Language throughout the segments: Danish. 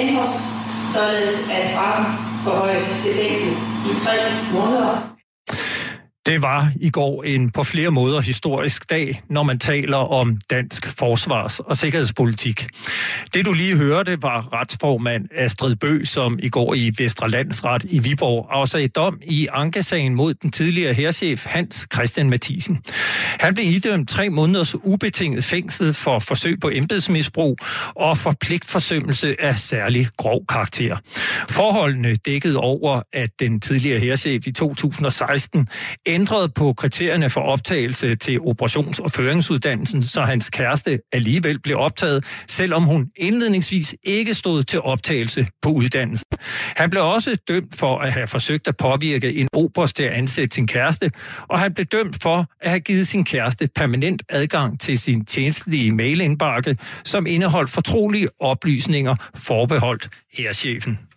ændres, således at straffen forhøjes til fængsel i tre måneder. Det var i går en på flere måder historisk dag, når man taler om dansk forsvars- og sikkerhedspolitik. Det du lige hørte var retsformand Astrid Bø, som i går i Vestre Landsret i Viborg afsagde dom i ankesagen mod den tidligere herrchef Hans Christian Mathisen. Han blev idømt tre måneders ubetinget fængsel for forsøg på embedsmisbrug og for pligtforsømmelse af særlig grov karakter. Forholdene dækkede over, at den tidligere herrchef i 2016 ændret på kriterierne for optagelse til operations- og føringsuddannelsen, så hans kæreste alligevel blev optaget, selvom hun indledningsvis ikke stod til optagelse på uddannelsen. Han blev også dømt for at have forsøgt at påvirke en oberst til at ansætte sin kæreste, og han blev dømt for at have givet sin kæreste permanent adgang til sin tjenestlige mailindbakke, som indeholdt fortrolige oplysninger forbeholdt herchefen.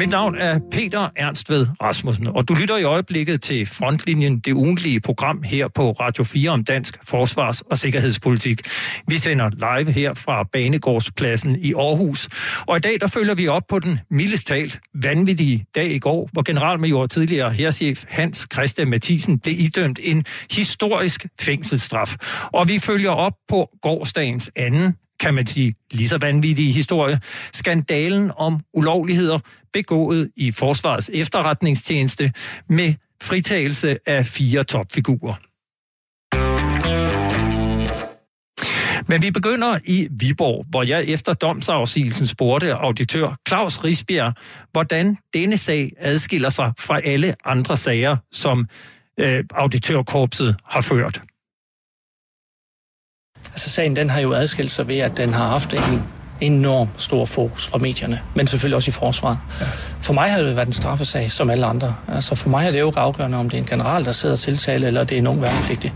Mit navn er Peter Ernstved Rasmussen, og du lytter i øjeblikket til Frontlinjen, det ugentlige program her på Radio 4 om dansk forsvars- og sikkerhedspolitik. Vi sender live her fra Banegårdspladsen i Aarhus, og i dag der følger vi op på den mildest talt vanvittige dag i går, hvor generalmajor tidligere herrchef Hans Christian Mathisen blev idømt en historisk fængselsstraf. Og vi følger op på gårdsdagens anden kan man sige, lige så vanvittige historie. Skandalen om ulovligheder begået i Forsvarets efterretningstjeneste med fritagelse af fire topfigurer. Men vi begynder i Viborg, hvor jeg efter domsafsigelsen spurgte auditør Claus Risbjerg, hvordan denne sag adskiller sig fra alle andre sager, som øh, auditørkorpset har ført. Altså sagen den har jo adskilt sig ved, at den har haft en enorm stor fokus fra medierne, men selvfølgelig også i forsvaret. Ja. For mig har det været en straffesag, som alle andre. Altså for mig er det jo afgørende, om det er en general, der sidder og tiltale, eller det er en ung værnepligtig.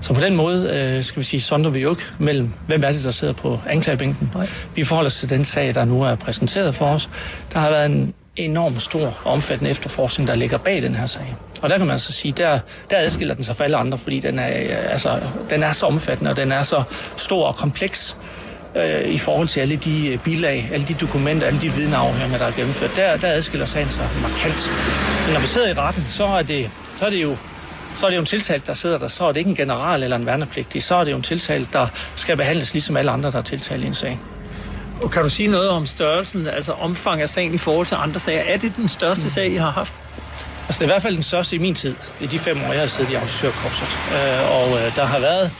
Så på den måde, øh, skal vi sige, sonder vi jo ikke mellem, hvem er det, der sidder på anklagebænken. Nej. Vi forholder os til den sag, der nu er præsenteret for os. Der har været en enormt stor omfattende efterforskning, der ligger bag den her sag. Og der kan man altså sige, der, der adskiller den sig fra alle andre, fordi den er, øh, altså, den er så omfattende, og den er så stor og kompleks øh, i forhold til alle de øh, bilag, alle de dokumenter, alle de vidneafhøringer, der er gennemført. Der, der adskiller sagen sig markant. Men når vi sidder i retten, så er det, så er det jo så er det jo en tiltalt, der sidder der. Så er det ikke en general eller en værnepligtig. Så er det jo en tiltalt, der skal behandles ligesom alle andre, der er tiltalt i en sag. Og kan du sige noget om størrelsen, altså omfang af sagen i forhold til andre sager? Er det den største sag, I har haft? Altså det er i hvert fald den største i min tid, i de fem år, jeg har siddet i auditørkorpset. Øh, og øh, der har været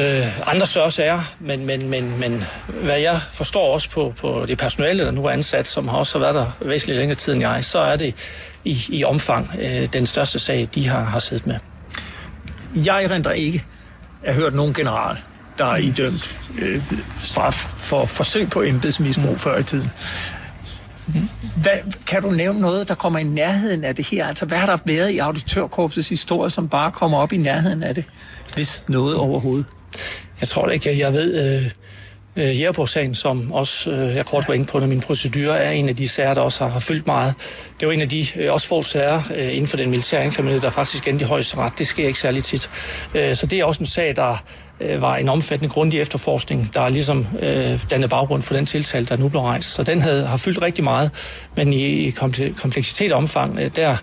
øh, andre større sager, men, men, men, men hvad jeg forstår også på, på det personale, der nu er ansat, som har også været der væsentligt længere tid end jeg, så er det i, i omfang øh, den største sag, de har, har siddet med. Jeg erindrer ikke at hørt nogen general, der er idømt øh, straf for forsøg på embedsmisbrug før i tiden. Hvad, kan du nævne noget, der kommer i nærheden af det her? Altså, hvad har der været i auditørkorpsets historie, som bare kommer op i nærheden af det? Hvis noget overhovedet. Jeg tror ikke, jeg ved... Øh øh, Jægerborg-sagen, som også, øh, jeg kort var inde på, når min procedure er en af de sager, der også har, har fyldt meget. Det var en af de øh, også få sager øh, inden for den militære anklagemyndighed, der faktisk endte i højeste ret. Det sker ikke særlig tit. Øh, så det er også en sag, der øh, var en omfattende grundig efterforskning, der er ligesom øh, dannede baggrund for den tiltale, der nu blev rejst. Så den havde, har fyldt rigtig meget, men i, i kompleksitet og omfang, øh, der øh,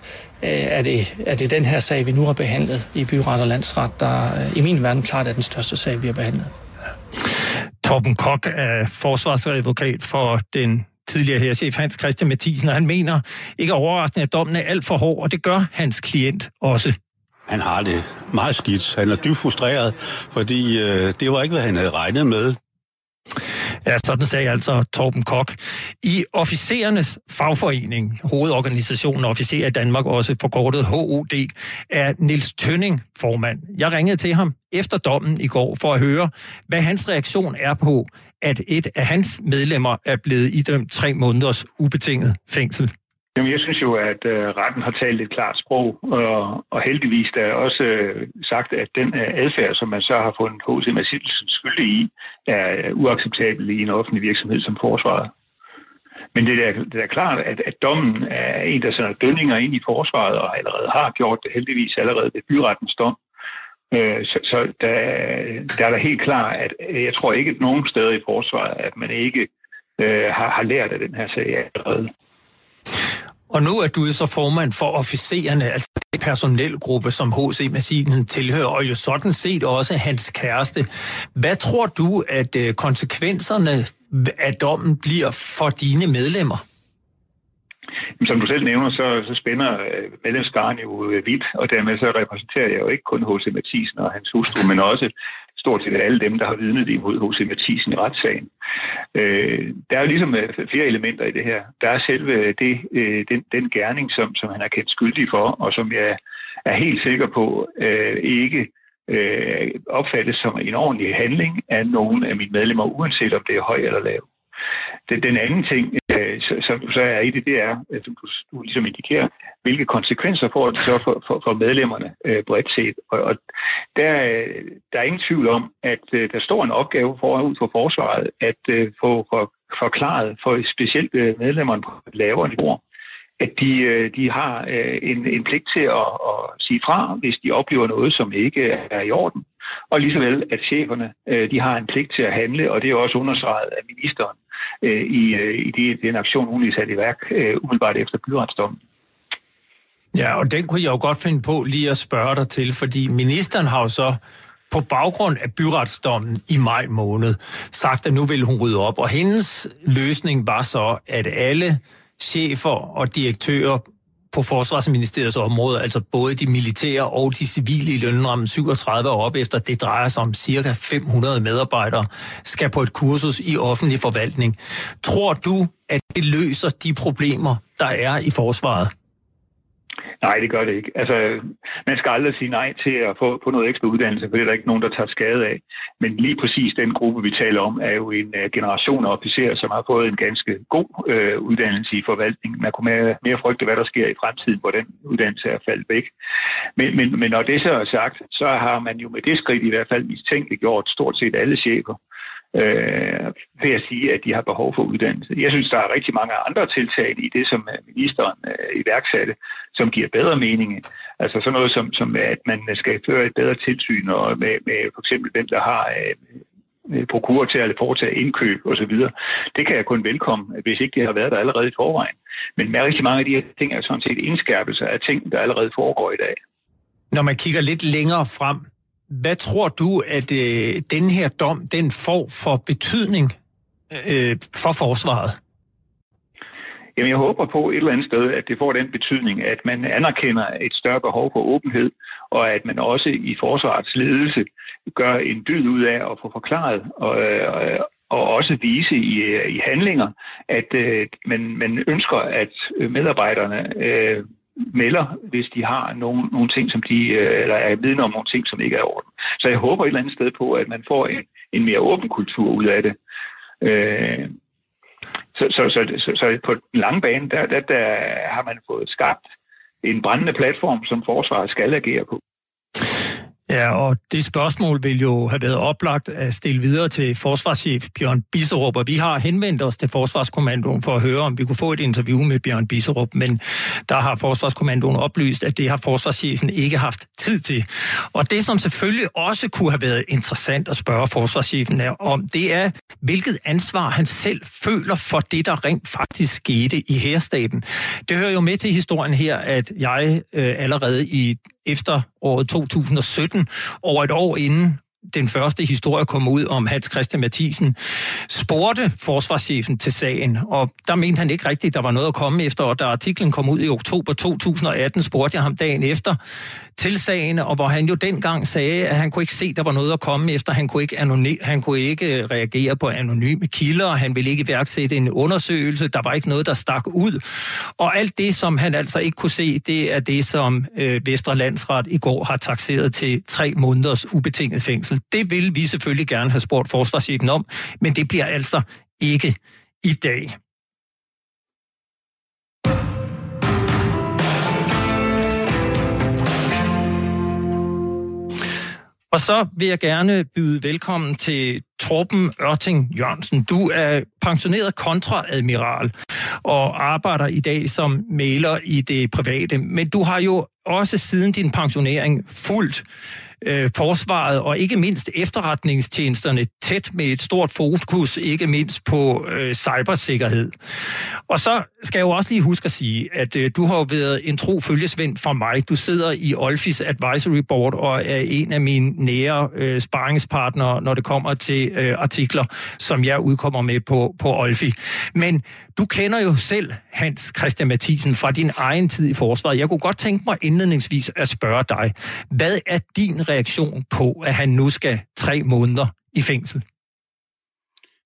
er, det, er det den her sag, vi nu har behandlet i byret og landsret, der øh, i min verden klart er den største sag, vi har behandlet. Torben Kok er forsvarsadvokat for den tidligere herrchef Hans Christian Mathisen, og han mener ikke overraskende, at dommen er alt for hård, og det gør hans klient også. Han har det meget skidt. Han er dybt frustreret, fordi øh, det var ikke, hvad han havde regnet med. Ja, sådan sagde altså Torben Kok. I officerernes fagforening, hovedorganisationen Officerer i Danmark, også forkortet HOD, er Nils Tønning formand. Jeg ringede til ham efter dommen i går for at høre, hvad hans reaktion er på, at et af hans medlemmer er blevet idømt tre måneders ubetinget fængsel. Jamen, jeg synes jo, at øh, retten har talt et klart sprog, og, og heldigvis er også øh, sagt, at den øh, adfærd, som man så har fundet H.C. Mathilsen skyldig i, er øh, uacceptabel i en offentlig virksomhed som forsvaret. Men det er, det er klart, at, at dommen er en, der sender dønninger ind i forsvaret, og allerede har gjort det heldigvis allerede ved byrettens dom. Øh, så så der, der er da helt klart, at jeg tror ikke at nogen steder i forsvaret, at man ikke øh, har, har lært af den her sag allerede. Og nu er du så formand for officererne, altså den personelgruppe, som H.C. Massinen tilhører, og jo sådan set også hans kæreste. Hvad tror du, at øh, konsekvenserne af dommen bliver for dine medlemmer? Som du selv nævner, så, så spænder øh, medlemskaren jo øh, vidt, og dermed så repræsenterer jeg jo ikke kun H.C. Mathisen og hans hustru, men også stort set alle dem, der har vidnet imod H.C. Mathisen i retssagen. Øh, der er jo ligesom øh, flere elementer i det her. Der er selve det, øh, den, den gerning, som, som han er kendt skyldig for, og som jeg er helt sikker på øh, ikke øh, opfattes som en ordentlig handling af nogen af mine medlemmer, uanset om det er høj eller lav. Den, den anden ting, øh, som så, så er i det, det er, at du, du ligesom indikerer, hvilke konsekvenser får det så for, for, for medlemmerne øh, bredt set. Og, og der, der er ingen tvivl om, at øh, der står en opgave forud for forsvaret at øh, få for, forklaret for specielt øh, medlemmerne på et lavere niveau, at de, øh, de har øh, en, en pligt til at, at sige fra, hvis de oplever noget, som ikke er i orden. Og lige så vel, at cheferne øh, de har en pligt til at handle, og det er også understreget af ministeren Øh, i, øh, i de, den aktion, hun lige satte i værk øh, umiddelbart efter byretsdommen. Ja, og den kunne jeg jo godt finde på lige at spørge dig til, fordi ministeren har jo så på baggrund af byretsdommen i maj måned sagt, at nu vil hun rydde op, og hendes løsning var så, at alle chefer og direktører på Forsvarsministeriets område, altså både de militære og de civile i lønrammen 37 og op efter, det drejer sig om cirka 500 medarbejdere, skal på et kursus i offentlig forvaltning. Tror du, at det løser de problemer, der er i forsvaret? Nej, det gør det ikke. Altså, man skal aldrig sige nej til at få, få noget ekstra uddannelse, for det er der ikke nogen, der tager skade af. Men lige præcis den gruppe, vi taler om, er jo en uh, generation af officerer, som har fået en ganske god uh, uddannelse i forvaltning. Man kunne mere, mere frygte, hvad der sker i fremtiden, hvor den uddannelse er faldet væk. Men, men, men når det så er sagt, så har man jo med det skridt i hvert fald mistænkeligt gjort stort set alle chefer øh, ved at sige, at de har behov for uddannelse. Jeg synes, der er rigtig mange andre tiltag i det, som øh, ministeren øh, iværksatte, som giver bedre mening. Altså sådan noget som, som at man skal føre et bedre tilsyn og med, med for eksempel hvem, der har øh, øh prokurer til at foretage indkøb osv. Det kan jeg kun velkomme, hvis ikke det har været der allerede i forvejen. Men med rigtig mange af de her ting er sådan set indskærpelser af ting, der allerede foregår i dag. Når man kigger lidt længere frem, hvad tror du, at øh, den her dom, den får for betydning øh, for forsvaret? Jamen, jeg håber på et eller andet sted, at det får den betydning, at man anerkender et større behov for åbenhed, og at man også i forsvarets ledelse gør en dyd ud af at få forklaret og, øh, og også vise i, øh, i handlinger, at øh, man, man ønsker, at medarbejderne øh, melder, hvis de har nogle, nogle ting, som de, øh, eller er vidne om nogle ting, som ikke er i orden. Så jeg håber et eller andet sted på, at man får en, en mere åben kultur ud af det. Øh, så, så, så, så, så på den lange bane, der, der, der har man fået skabt en brændende platform, som forsvaret skal agere på. Ja, og det spørgsmål vil jo have været oplagt at stille videre til forsvarschef Bjørn Bisserup, og vi har henvendt os til Forsvarskommandoen for at høre, om vi kunne få et interview med Bjørn Bisserup, men der har Forsvarskommandoen oplyst, at det har forsvarschefen ikke haft tid til. Og det, som selvfølgelig også kunne have været interessant at spørge forsvarschefen er om, det er, hvilket ansvar han selv føler for det, der rent faktisk skete i herstaben. Det hører jo med til historien her, at jeg øh, allerede i efter året 2017, over et år inden den første historie kom ud om Hans Christian Mathisen, spurgte forsvarschefen til sagen, og der mente han ikke rigtigt, der var noget at komme efter, og da artiklen kom ud i oktober 2018, spurgte jeg ham dagen efter til sagen, og hvor han jo dengang sagde, at han kunne ikke se, der var noget at komme efter, han kunne ikke, anony- han kunne ikke øh, reagere på anonyme kilder, han ville ikke iværksætte en undersøgelse, der var ikke noget, der stak ud, og alt det, som han altså ikke kunne se, det er det, som øh, Vestre Landsret i går har taxeret til tre måneders ubetinget fængsel fængsel. Det vil vi selvfølgelig gerne have spurgt forsvarschefen om, men det bliver altså ikke i dag. Og så vil jeg gerne byde velkommen til Torben Ørting Jørgensen. Du er pensioneret kontraadmiral og arbejder i dag som maler i det private. Men du har jo også siden din pensionering fuldt øh, forsvaret og ikke mindst efterretningstjenesterne tæt med et stort fokus, ikke mindst på øh, cybersikkerhed. Og så skal jeg jo også lige huske at sige, at øh, du har jo været en tro følgesvend for mig. Du sidder i Olfis Advisory Board og er en af mine nære øh, sparringspartnere, når det kommer til øh, artikler, som jeg udkommer med på, på Olfi. Men du kender jo selv Hans Christian Mathisen fra din egen tid i forsvaret. Jeg kunne godt tænke mig indledningsvis at spørge dig, hvad er din reaktion på, at han nu skal tre måneder i fængsel?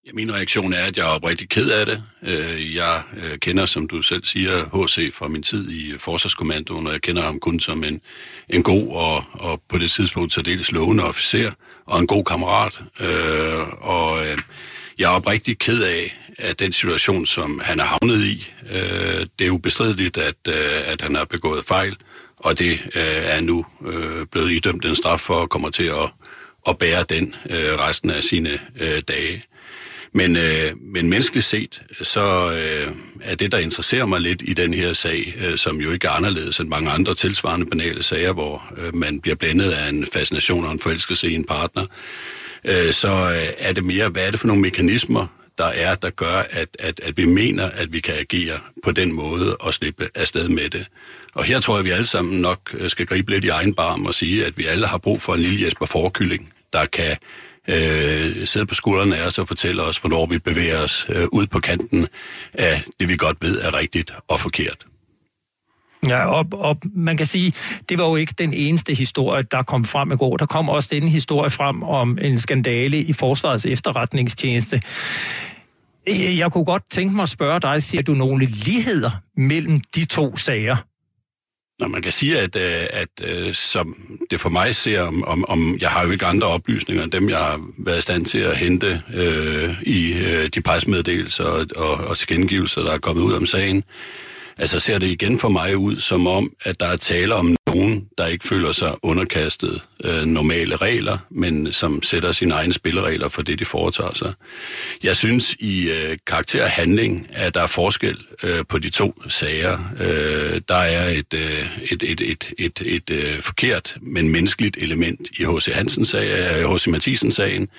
Ja, min reaktion er, at jeg er oprigtig ked af det. Øh, jeg øh, kender, som du selv siger, HC fra min tid i øh, Forsvarskommandoen, og jeg kender ham kun som en, en god og, og på det tidspunkt særdeles lovende officer og en god kammerat. Og jeg er oprigtig ked af, at den situation, som han er havnet i. Det er ubestrideligt, at, at han har begået fejl, og det øh, er nu øh, blevet idømt en straf for at komme til at, at bære den øh, resten af sine dage. Men, øh, men menneskeligt set, så øh, er det, der interesserer mig lidt i den her sag, øh, som jo ikke er anderledes end mange andre tilsvarende banale sager, hvor øh, man bliver blandet af en fascination og en forelskelse i en partner, øh, så øh, er det mere, hvad er det for nogle mekanismer, der er, der gør, at, at, at vi mener, at vi kan agere på den måde og slippe afsted med det. Og her tror jeg, at vi alle sammen nok øh, skal gribe lidt i egen barm og sige, at vi alle har brug for en lille Jesper Forkylling, der kan øh, sidde på skuldrene af os og fortælle os, hvornår vi bevæger os øh, ud på kanten af det, vi godt ved er rigtigt og forkert. Ja, og, og man kan sige, det var jo ikke den eneste historie, der kom frem i går. Der kom også den historie frem om en skandale i Forsvarets efterretningstjeneste. Jeg kunne godt tænke mig at spørge dig, siger du nogle ligheder mellem de to sager? Når man kan sige, at, øh, at, at som det for mig ser, om, om, om jeg har jo ikke andre oplysninger end dem, jeg har været i stand til at hente øh, i øh, de pressemeddelelser og, og, og tilkendegivelser, der er kommet ud om sagen, altså ser det igen for mig ud som om, at der er tale om nogen, der ikke føler sig underkastet øh, normale regler, men som sætter sine egne spilleregler for det, de foretager sig. Jeg synes i øh, karakter og handling, at der er forskel øh, på de to sager. Øh, der er et, øh, et, et, et, et, et øh, forkert, men menneskeligt element i H.C. Hansens sag, øh, H.C. Mathisen sagen,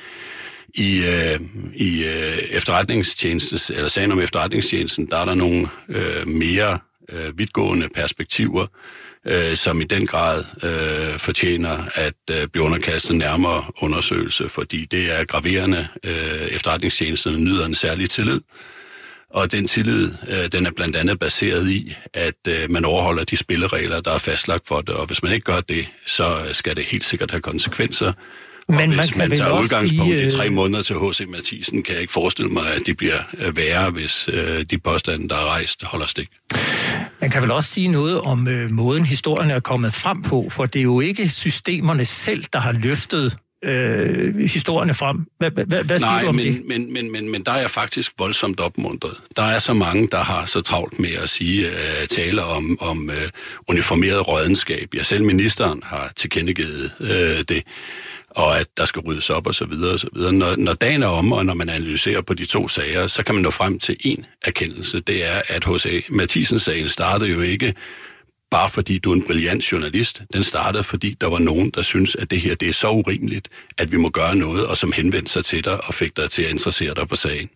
i, øh, i øh, efterretningstjenestes, eller sagen om efterretningstjenesten, der er der nogle øh, mere øh, vidtgående perspektiver, øh, som i den grad øh, fortjener at øh, blive underkastet nærmere undersøgelse, fordi det er graverende. Øh, efterretningstjenesterne nyder en særlig tillid, og den tillid, øh, den er blandt andet baseret i, at øh, man overholder de spilleregler, der er fastlagt for det, og hvis man ikke gør det, så skal det helt sikkert have konsekvenser. Men hvis man, man tager udgangspunkt sige, i tre øh, måneder til H.C. Mathisen, kan jeg ikke forestille mig, at de bliver øh, værre, hvis øh, de påstande, der er rejst, holder stik. Man kan vel også sige noget om øh, måden, historien er kommet frem på, for det er jo ikke systemerne selv, der har løftet øh, historierne frem. Hvad, hvad, hvad siger Nej, du om men, det? Men, men, men, men der er jeg faktisk voldsomt opmuntret. Der er så mange, der har så travlt med at sige, uh, tale om, om uh, uniformeret rådenskab. Ja, selv ministeren har tilkendegivet uh, det og at der skal ryddes op og så videre og så videre. Når, når dagen er om, og når man analyserer på de to sager, så kan man nå frem til en erkendelse. Det er, at H.C. Mathisen-sagen startede jo ikke bare fordi du er en brilliant journalist. Den startede, fordi der var nogen, der synes, at det her det er så urimeligt, at vi må gøre noget, og som henvendte sig til dig og fik dig til at interessere dig for sagen.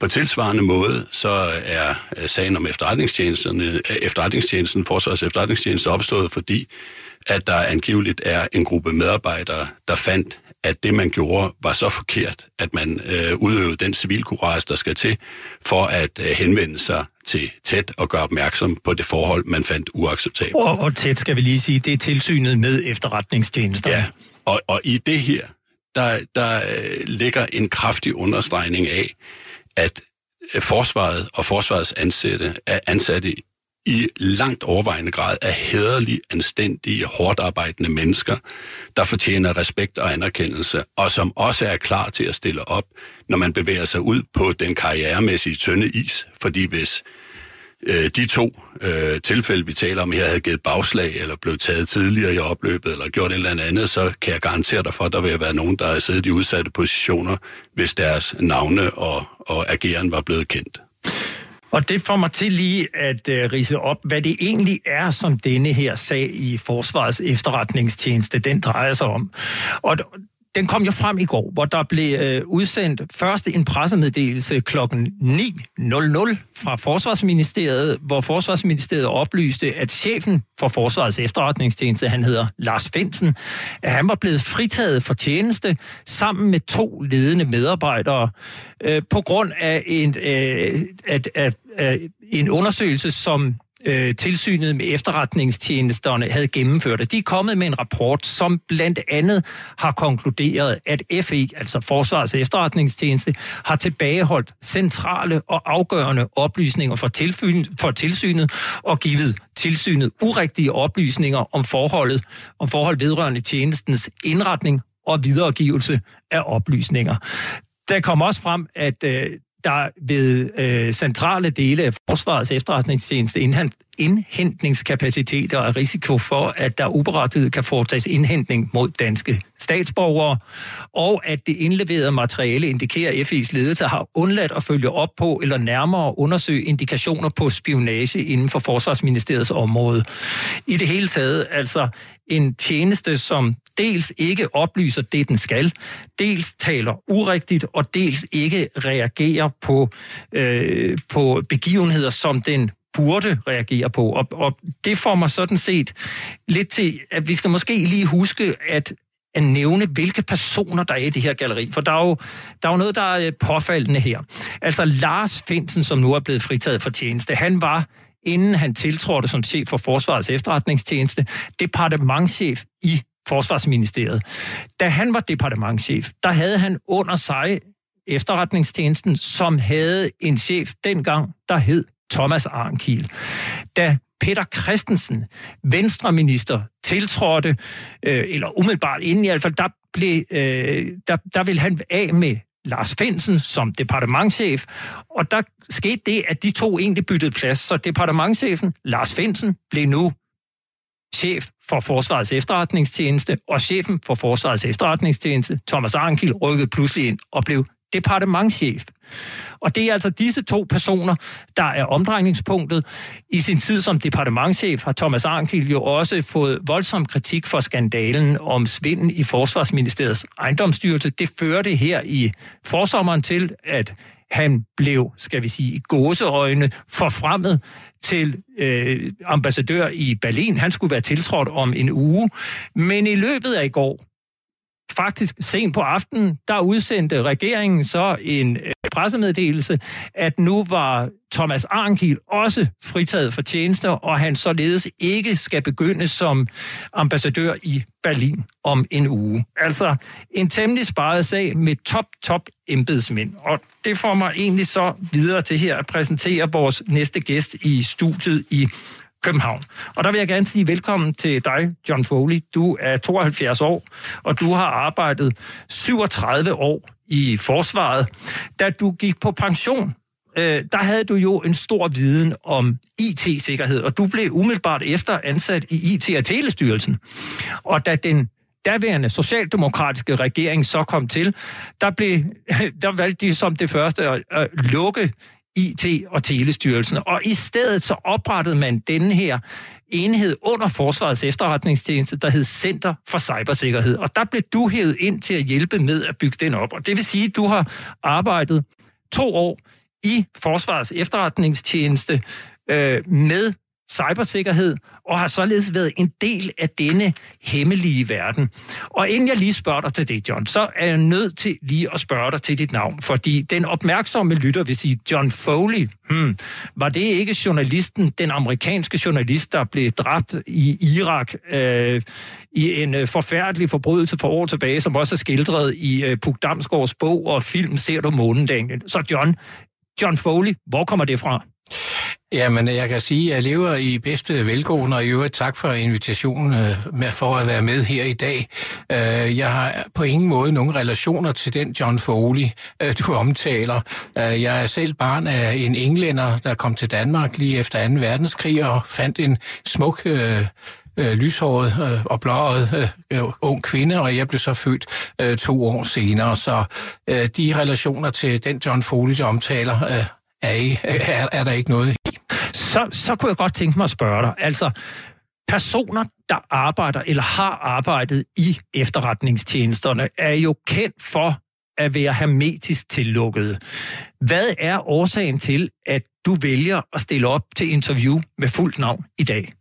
På tilsvarende måde, så er sagen om efterretningstjenesterne, øh, efterretningstjenesten, Forsvars efterretningstjeneste opstået, fordi at der angiveligt er en gruppe medarbejdere, der fandt, at det, man gjorde, var så forkert, at man øh, udøvede den civilkurage, der skal til, for at øh, henvende sig til tæt og gøre opmærksom på det forhold, man fandt uacceptabelt. Og, og tæt skal vi lige sige, det er tilsynet med efterretningstjenester. Ja, og, og i det her, der, der øh, ligger en kraftig understregning af, at øh, forsvaret og forsvarets ansatte er ansatte i langt overvejende grad af hederlige, anstændige, hårdt arbejdende mennesker, der fortjener respekt og anerkendelse, og som også er klar til at stille op, når man bevæger sig ud på den karrieremæssige tynde is. Fordi hvis øh, de to øh, tilfælde, vi taler om her, havde givet bagslag, eller blev taget tidligere i opløbet, eller gjort et eller andet, så kan jeg garantere dig for, at der vil være nogen, der har siddet i udsatte positioner, hvis deres navne og, og ageren var blevet kendt. Og det får mig til lige at øh, rise op, hvad det egentlig er, som denne her sag i Forsvarets efterretningstjeneste, den drejer sig om. Og den kom jo frem i går, hvor der blev øh, udsendt først en pressemeddelelse kl. 9.00 fra Forsvarsministeriet, hvor Forsvarsministeriet oplyste, at chefen for Forsvarets efterretningstjeneste, han hedder Lars Finsen, at han var blevet fritaget for tjeneste sammen med to ledende medarbejdere øh, på grund af en, øh, at, at, at, en undersøgelse, som øh, tilsynet med efterretningstjenesterne havde gennemført. De er kommet med en rapport, som blandt andet har konkluderet, at FE, altså Forsvarets efterretningstjeneste, har tilbageholdt centrale og afgørende oplysninger for, tilfyn, for tilsynet og givet tilsynet urigtige oplysninger om forholdet, om forhold vedrørende tjenestens indretning og videregivelse af oplysninger. Der kom også frem, at øh, der ved øh, centrale dele af Forsvarets efterretningstjeneste indhentningskapaciteter er risiko for, at der uberettiget kan foretages indhentning mod danske statsborgere, og at det indleverede materiale indikerer, at FE's ledelse har undladt at følge op på eller nærmere undersøge indikationer på spionage inden for Forsvarsministeriets område. I det hele taget altså en tjeneste, som dels ikke oplyser det, den skal, dels taler urigtigt, og dels ikke reagerer på, øh, på begivenheder, som den burde reagere på. Og, og det får mig sådan set lidt til, at vi skal måske lige huske, at at nævne, hvilke personer der er i det her galeri. For der er jo, der er jo noget, der er påfaldende her. Altså Lars Finsen, som nu er blevet fritaget for tjeneste, han var inden han tiltrådte som chef for Forsvarets efterretningstjeneste, departementchef i Forsvarsministeriet. Da han var departementchef, der havde han under sig efterretningstjenesten, som havde en chef dengang, der hed Thomas Arnkiel. Da Peter Christensen, venstreminister, tiltrådte, øh, eller umiddelbart inden i hvert fald, der, blev, øh, der, der ville han af med Lars Finsen som departementchef, og der skete det, at de to egentlig byttede plads, så departementchefen, Lars Finsen, blev nu chef for Forsvarets efterretningstjeneste, og chefen for Forsvarets efterretningstjeneste, Thomas Arnkild, rykkede pludselig ind og blev departementchef. Og det er altså disse to personer, der er omdrejningspunktet. I sin tid som departementchef har Thomas Arnkild jo også fået voldsom kritik for skandalen om svinden i Forsvarsministeriets ejendomsstyrelse. Det førte her i forsommeren til, at han blev, skal vi sige, i gåseøjne forfremmet til øh, ambassadør i Berlin. Han skulle være tiltrådt om en uge. Men i løbet af i går, faktisk sent på aftenen, der udsendte regeringen så en øh, pressemeddelelse, at nu var Thomas Arnkiel også fritaget for tjenester, og han således ikke skal begynde som ambassadør i Berlin om en uge. Altså en temmelig sparet sag med top, top embedsmænd. Og det får mig egentlig så videre til her at præsentere vores næste gæst i studiet i København. Og der vil jeg gerne sige velkommen til dig, John Foley. Du er 72 år, og du har arbejdet 37 år i forsvaret. Da du gik på pension, øh, der havde du jo en stor viden om IT-sikkerhed, og du blev umiddelbart efter ansat i IT- og Telestyrelsen. Og da den daværende socialdemokratiske regering så kom til, der, blev, der valgte de som det første at, at lukke IT- og Telestyrelsen. Og i stedet så oprettede man denne her enhed under Forsvarets efterretningstjeneste, der hed Center for Cybersikkerhed. Og der blev du hævet ind til at hjælpe med at bygge den op. Og det vil sige, at du har arbejdet to år i Forsvarets efterretningstjeneste øh, med cybersikkerhed, og har således været en del af denne hemmelige verden. Og inden jeg lige spørger dig til det, John, så er jeg nødt til lige at spørge dig til dit navn, fordi den opmærksomme lytter vil sige, John Foley, hmm, var det ikke journalisten, den amerikanske journalist, der blev dræbt i Irak øh, i en øh, forfærdelig forbrydelse for år tilbage, som også er skildret i øh, Puk Damsgaards bog og film Ser du månen, Daniel? Så John, John Foley, hvor kommer det fra? Jamen, jeg kan sige, at jeg lever i bedste velgående, og i øvrigt tak for invitationen øh, med, for at være med her i dag. Øh, jeg har på ingen måde nogen relationer til den John Foley, øh, du omtaler. Jeg er selv barn af en englænder, der kom til Danmark lige efter 2. verdenskrig og fandt en smuk øh, lyshåret øh, og blåret øh, ung kvinde, og jeg blev så født øh, to år senere. Så øh, de relationer til den John Foley, der omtaler, øh, er, I, er, er der ikke noget i. Så, så kunne jeg godt tænke mig at spørge dig. Altså, personer, der arbejder eller har arbejdet i efterretningstjenesterne, er jo kendt for at være hermetisk tillukket. Hvad er årsagen til, at du vælger at stille op til interview med fuldt navn i dag?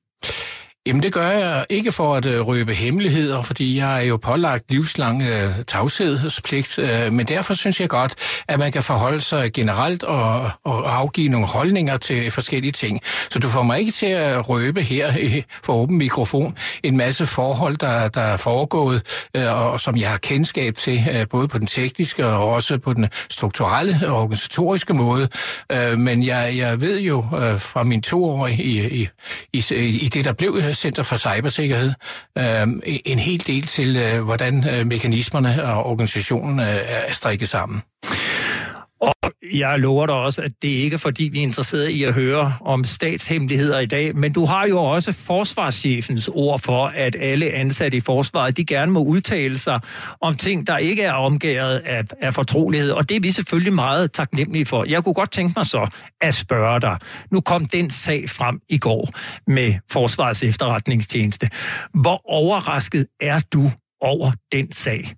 Jamen det gør jeg ikke for at øh, røbe hemmeligheder, fordi jeg er jo pålagt livslang øh, tavshedspligt, øh, men derfor synes jeg godt, at man kan forholde sig generelt og, og afgive nogle holdninger til forskellige ting. Så du får mig ikke til at røbe her i, for åben mikrofon en masse forhold, der, der er foregået, øh, og som jeg har kendskab til, øh, både på den tekniske og også på den strukturelle og organisatoriske måde. Øh, men jeg, jeg ved jo øh, fra min to år i, i, i, i det, der blev øh, Center for Cybersikkerhed øh, en hel del til, øh, hvordan øh, mekanismerne og organisationen øh, er strikket sammen. Og jeg lover dig også, at det ikke er fordi, vi er interesseret i at høre om statshemmeligheder i dag, men du har jo også forsvarschefens ord for, at alle ansatte i forsvaret, de gerne må udtale sig om ting, der ikke er omgæret af, af fortrolighed, og det er vi selvfølgelig meget taknemmelige for. Jeg kunne godt tænke mig så at spørge dig. Nu kom den sag frem i går med Forsvarets efterretningstjeneste. Hvor overrasket er du over den sag?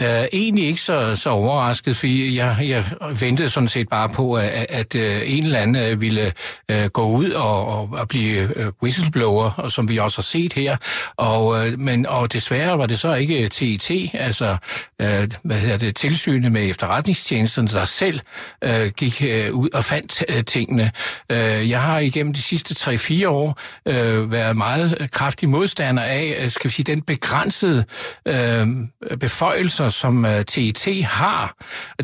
Uh, egentlig ikke så, så overrasket, fordi jeg, jeg ventede sådan set bare på, at, at at øh, en eller anden øh, ville uh, gå ud og, og, og blive whistleblower, og som vi også har set her. Og, uh, men, og desværre var det så ikke TET, altså uh, hvad hedder det, tilsynet med efterretningstjenesten, der selv uh, gik uh, ud og fandt uh, tingene. Uh, jeg har igennem de sidste 3-4 år uh, været meget kraftig modstander af, skal vi sige, den begrænsede uh, beføjelse, ressourcer, som øh, TIT har,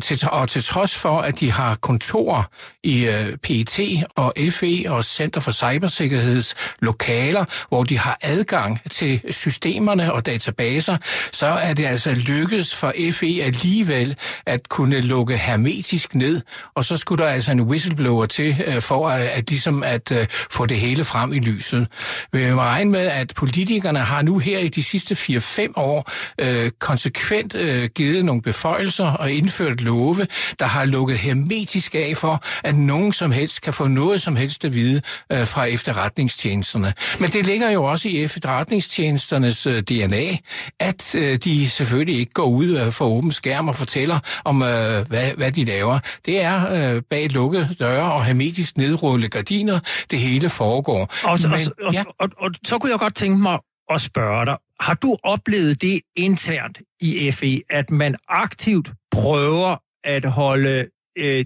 til, og til trods for, at de har kontor i øh, PET og FE og Center for Cybersikkerheds lokaler, hvor de har adgang til systemerne og databaser, så er det altså lykkedes for FE alligevel at kunne lukke hermetisk ned, og så skulle der altså en whistleblower til øh, for at, at ligesom at øh, få det hele frem i lyset. Vi må regne med, at politikerne har nu her i de sidste 4-5 år øh, konsekvent øh, øh, givet nogle beføjelser og indført love, der har lukket hermetisk af for, at nogen som helst kan få noget som helst at vide øh, fra efterretningstjenesterne. Men det ligger jo også i efterretningstjenesternes øh, DNA, at øh, de selvfølgelig ikke går ud øh, for åben skærm og fortæller om, øh, hvad, hvad de laver. Det er øh, bag lukkede døre og hermetisk nedrullede gardiner, det hele foregår. Og, Men, og, ja. og, og, og så kunne jeg godt tænke mig at spørge dig, har du oplevet det internt i FE, at man aktivt prøver at holde øh,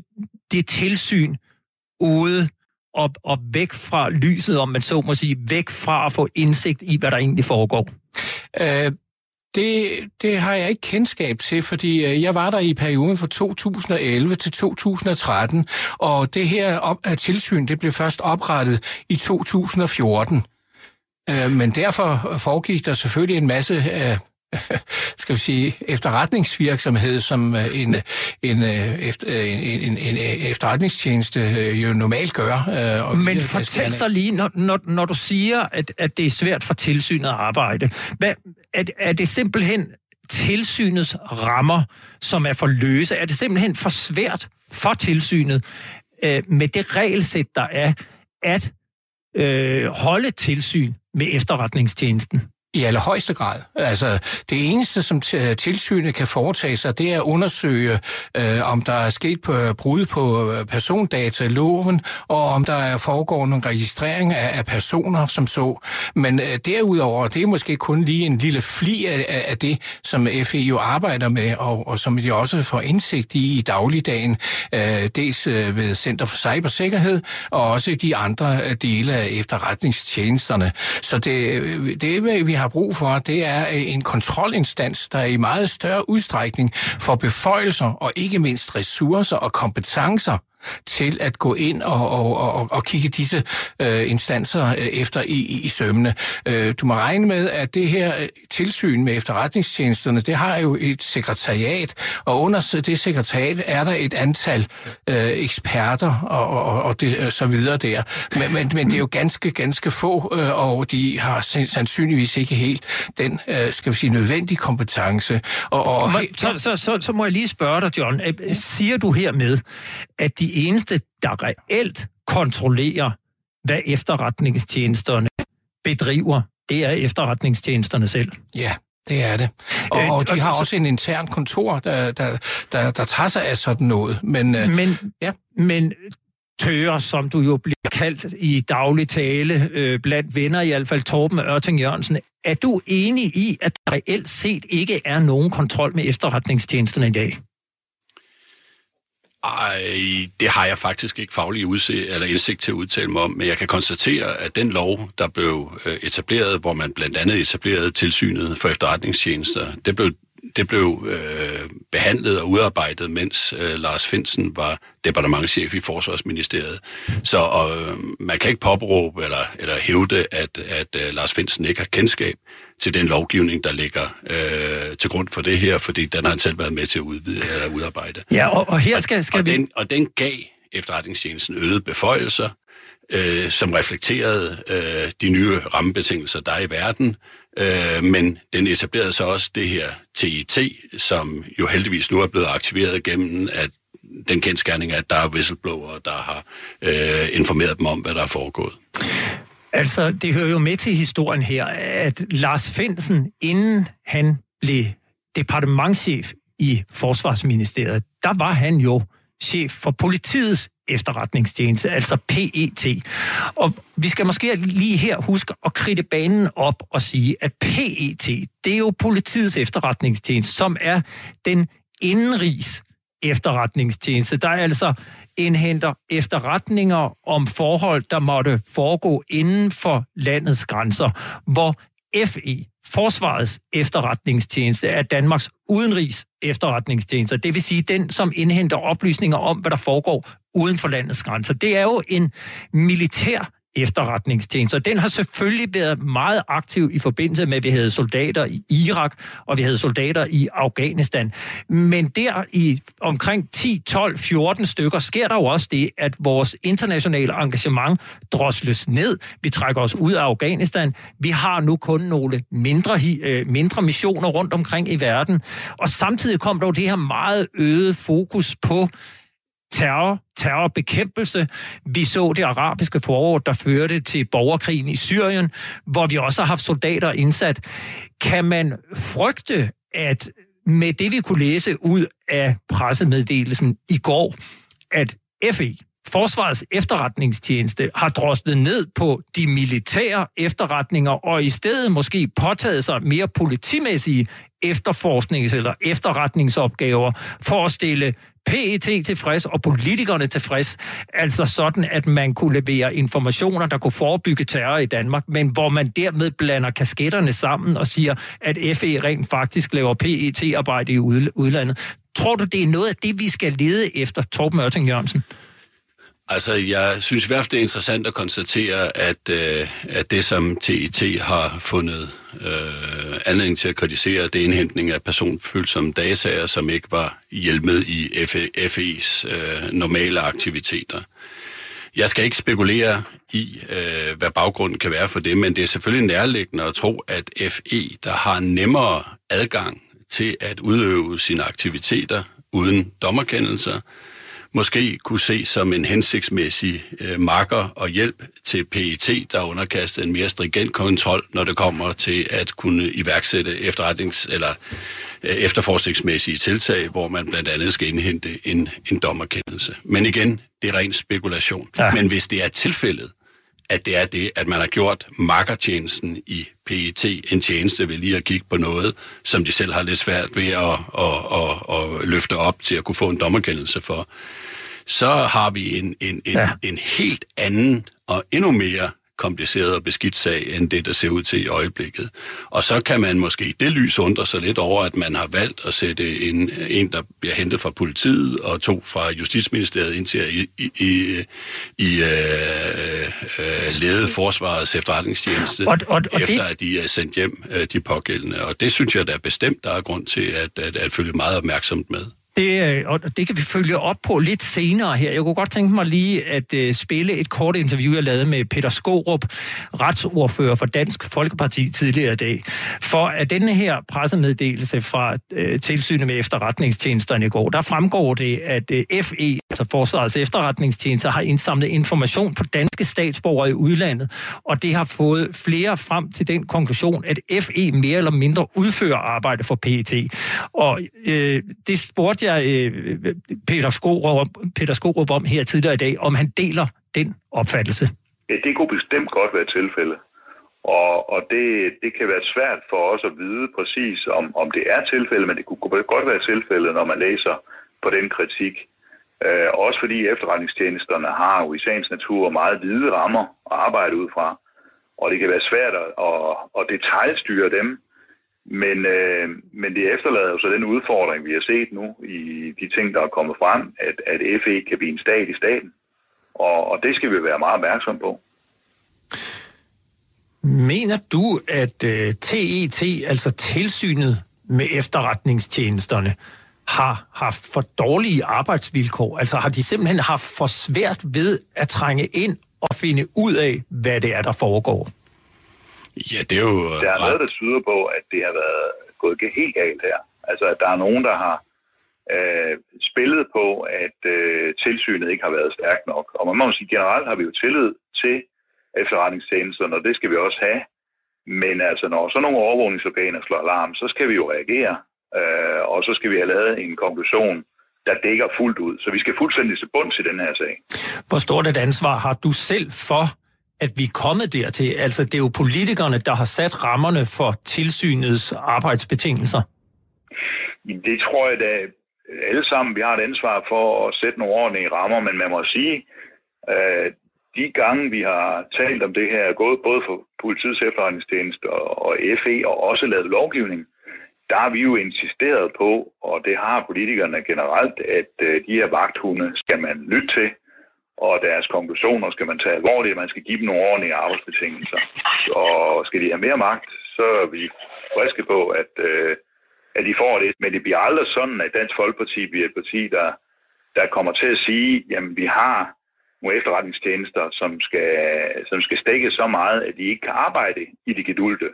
det tilsyn ude og, og væk fra lyset, om man så må sige, væk fra at få indsigt i, hvad der egentlig foregår? Øh, det, det har jeg ikke kendskab til, fordi øh, jeg var der i perioden fra 2011 til 2013, og det her op, øh, tilsyn det blev først oprettet i 2014. Øh, men derfor foregik der selvfølgelig en masse øh, skal vi sige, efterretningsvirksomhed, som øh, en, en, efter, en, en, en efterretningstjeneste jo normalt gør. Men fortæl så lige, når, når, når du siger, at, at det er svært for tilsynet at arbejde, hvad, er, er det simpelthen tilsynets rammer, som er for løse? Er det simpelthen for svært for tilsynet med det regelsæt, der er, at øh, holde tilsyn med efterretningstjenesten. I allerhøjeste grad. Altså, det eneste, som tilsynet kan foretage sig, det er at undersøge, øh, om der er sket på brud på øh, persondataloven, og om der er foregår nogle registrering af, af personer, som så. Men øh, derudover, det er måske kun lige en lille fli af, af det, som FE jo arbejder med, og, og som de også får indsigt i i dagligdagen, øh, dels øh, ved Center for Cybersikkerhed, og også i de andre øh, dele af efterretningstjenesterne. Så det, øh, det vi har har brug for, det er øh, en kontrolinstans, der i meget større udstrækning får beføjelser og ikke mindst ressourcer og kompetencer til at gå ind og, og, og, og kigge disse øh, instanser øh, efter i, i, i sømne. Øh, du må regne med, at det her øh, tilsyn med efterretningstjenesterne, det har jo et sekretariat, og under det sekretariat er der et antal øh, eksperter og, og, og det, øh, så videre der. Men, men, men det er jo ganske, ganske få, øh, og de har sandsynligvis ikke helt den, øh, skal vi sige, nødvendige kompetence. Og, og, så, så, så, så må jeg lige spørge dig, John. Siger du hermed, at de de eneste, der reelt kontrollerer, hvad efterretningstjenesterne bedriver, det er efterretningstjenesterne selv. Ja, det er det. Og, øh, og de har også en intern kontor, der, der, der, der tager sig af sådan noget. Men, øh, men, ja. men tøger, som du jo bliver kaldt i daglig tale, øh, blandt venner i hvert fald Torben Ørting Jørgensen, er du enig i, at der reelt set ikke er nogen kontrol med efterretningstjenesterne i dag? Ej, det har jeg faktisk ikke faglig udse, eller indsigt til at udtale mig om, men jeg kan konstatere, at den lov, der blev øh, etableret, hvor man blandt andet etablerede tilsynet for efterretningstjenester, det blev det blev øh, behandlet og udarbejdet, mens øh, Lars Finsen var departementchef i Forsvarsministeriet. Så øh, man kan ikke påberåbe eller, eller hævde, at, at øh, Lars Finsen ikke har kendskab til den lovgivning, der ligger øh, til grund for det her, fordi den har han selv været med til at udvide eller udarbejde. Ja, og, og her skal, skal og, vi... Og den, og den gav efterretningstjenesten øgede beføjelser, øh, som reflekterede øh, de nye rammebetingelser, der er i verden, Øh, men den etablerede så også det her TIT, som jo heldigvis nu er blevet aktiveret gennem at den kendskærning, at der er whistleblower, der har øh, informeret dem om, hvad der er foregået. Altså, det hører jo med til historien her, at Lars Finsen, inden han blev departementchef i Forsvarsministeriet, der var han jo chef for politiets efterretningstjeneste, altså PET. Og vi skal måske lige her huske at kridte banen op og sige, at PET, det er jo politiets efterretningstjeneste, som er den indenrigs efterretningstjeneste, der altså indhenter efterretninger om forhold, der måtte foregå inden for landets grænser, hvor FE, Forsvarets efterretningstjeneste, er Danmarks udenrigs efterretningstjeneste. Det vil sige den, som indhenter oplysninger om, hvad der foregår uden for landets grænser. Det er jo en militær efterretningstjeneste. Den har selvfølgelig været meget aktiv i forbindelse med, at vi havde soldater i Irak, og vi havde soldater i Afghanistan. Men der i omkring 10, 12, 14 stykker sker der jo også det, at vores internationale engagement drosles ned. Vi trækker os ud af Afghanistan. Vi har nu kun nogle mindre, øh, mindre missioner rundt omkring i verden. Og samtidig kom der jo det her meget øget fokus på terror, terrorbekæmpelse. Vi så det arabiske forår, der førte til borgerkrigen i Syrien, hvor vi også har haft soldater indsat. Kan man frygte, at med det, vi kunne læse ud af pressemeddelelsen i går, at FE, Forsvarets efterretningstjeneste har droslet ned på de militære efterretninger, og i stedet måske påtaget sig mere politimæssige efterforsknings- eller efterretningsopgaver for at stille PET tilfreds og politikerne tilfreds. Altså sådan, at man kunne levere informationer, der kunne forebygge terror i Danmark, men hvor man dermed blander kasketterne sammen og siger, at FE rent faktisk laver PET-arbejde i udlandet. Tror du, det er noget af det, vi skal lede efter, Torben Ørting Jørgensen? Altså, jeg synes i hvert fald, det er interessant at konstatere, at, øh, at det, som TIT har fundet øh, anledning til at kritisere, det er indhentning af personfølsomme dataer, som ikke var hjælmet i FE's øh, normale aktiviteter. Jeg skal ikke spekulere i, øh, hvad baggrunden kan være for det, men det er selvfølgelig nærliggende at tro, at FE, der har nemmere adgang til at udøve sine aktiviteter uden dommerkendelser, måske kunne se som en hensigtsmæssig øh, marker og hjælp til PET, der er underkastet en mere stringent kontrol, når det kommer til at kunne iværksætte efterretnings- eller øh, efterforskningsmæssige tiltag, hvor man blandt andet skal indhente en, en dommerkendelse. Men igen, det er ren spekulation. Ja. Men hvis det er tilfældet, at det er det, at man har gjort makkertjenesten i PET en tjeneste ved lige at kigge på noget, som de selv har lidt svært ved at, at, at, at løfte op til at kunne få en dommerkendelse for, så har vi en, en, en, ja. en helt anden og endnu mere kompliceret og beskidt sag, end det, der ser ud til i øjeblikket. Og så kan man måske i det lys undre sig lidt over, at man har valgt at sætte en, en der bliver hentet fra politiet, og to fra Justitsministeriet ind til at i, i, i, i øh, øh, lede Forsvarets efterretningstjeneste, og, og, og efter det... at de er sendt hjem, øh, de pågældende. Og det synes jeg, der er bestemt, der er grund til at, at, at følge meget opmærksomt med. Det, øh, og det kan vi følge op på lidt senere her. Jeg kunne godt tænke mig lige at øh, spille et kort interview, jeg lavede med Peter Skorup, retsordfører for Dansk Folkeparti tidligere i dag. For at denne her pressemeddelelse fra øh, tilsynet med efterretningstjenesterne i går, der fremgår det, at øh, FE, altså Forsvarets efterretningstjenester, har indsamlet information på danske statsborgere i udlandet, og det har fået flere frem til den konklusion, at FE mere eller mindre udfører arbejde for PET. Og øh, det spurgte jeg øh, Peter, Skorup, Peter Skorup om her tidligere i dag, om han deler den opfattelse. Ja, det kunne bestemt godt være tilfælde. Og, og det, det kan være svært for os at vide præcis, om, om det er tilfælde, men det kunne godt være tilfælde, når man læser på den kritik. Øh, også fordi efterretningstjenesterne har jo i sagens natur meget hvide rammer at arbejde ud fra, og det kan være svært at, at, at detaljstyre dem, men, øh, men det efterlader jo så den udfordring, vi har set nu i de ting, der er kommet frem, at, at FE kan blive en stat i staten. Og, og det skal vi være meget opmærksom på. Mener du, at øh, TET, altså tilsynet med efterretningstjenesterne, har haft for dårlige arbejdsvilkår? Altså har de simpelthen haft for svært ved at trænge ind og finde ud af, hvad det er, der foregår? Ja, det er jo... Der er noget, der tyder på, at det har været gået helt galt her. Altså, at der er nogen, der har øh, spillet på, at øh, tilsynet ikke har været stærkt nok. Og man må sige, generelt har vi jo tillid til efterretningstjenesterne, og det skal vi også have. Men altså, når sådan nogle overvågningsorganer slår alarm, så skal vi jo reagere. Øh, og så skal vi have lavet en konklusion, der dækker fuldt ud. Så vi skal fuldstændig til bunds i den her sag. Hvor stort et ansvar har du selv for at vi er kommet dertil? Altså, det er jo politikerne, der har sat rammerne for tilsynets arbejdsbetingelser. Det tror jeg da øh, alle sammen, vi har et ansvar for at sætte nogle ordentlige rammer, men man må sige, at de gange, vi har talt om det her, gået både for politiets efterretningstjeneste og FE, og også lavet lovgivning, der har vi jo insisteret på, og det har politikerne generelt, at øh, de her vagthunde skal man lytte til, og deres konklusioner skal man tage alvorligt, man skal give dem nogle ordentlige arbejdsbetingelser. Og skal de have mere magt, så er vi friske på, at, øh, at de får det. Men det bliver aldrig sådan, at Dansk Folkeparti bliver et parti, der, der kommer til at sige, jamen vi har nogle efterretningstjenester, som skal, som skal stikke så meget, at de ikke kan arbejde i det gedulte.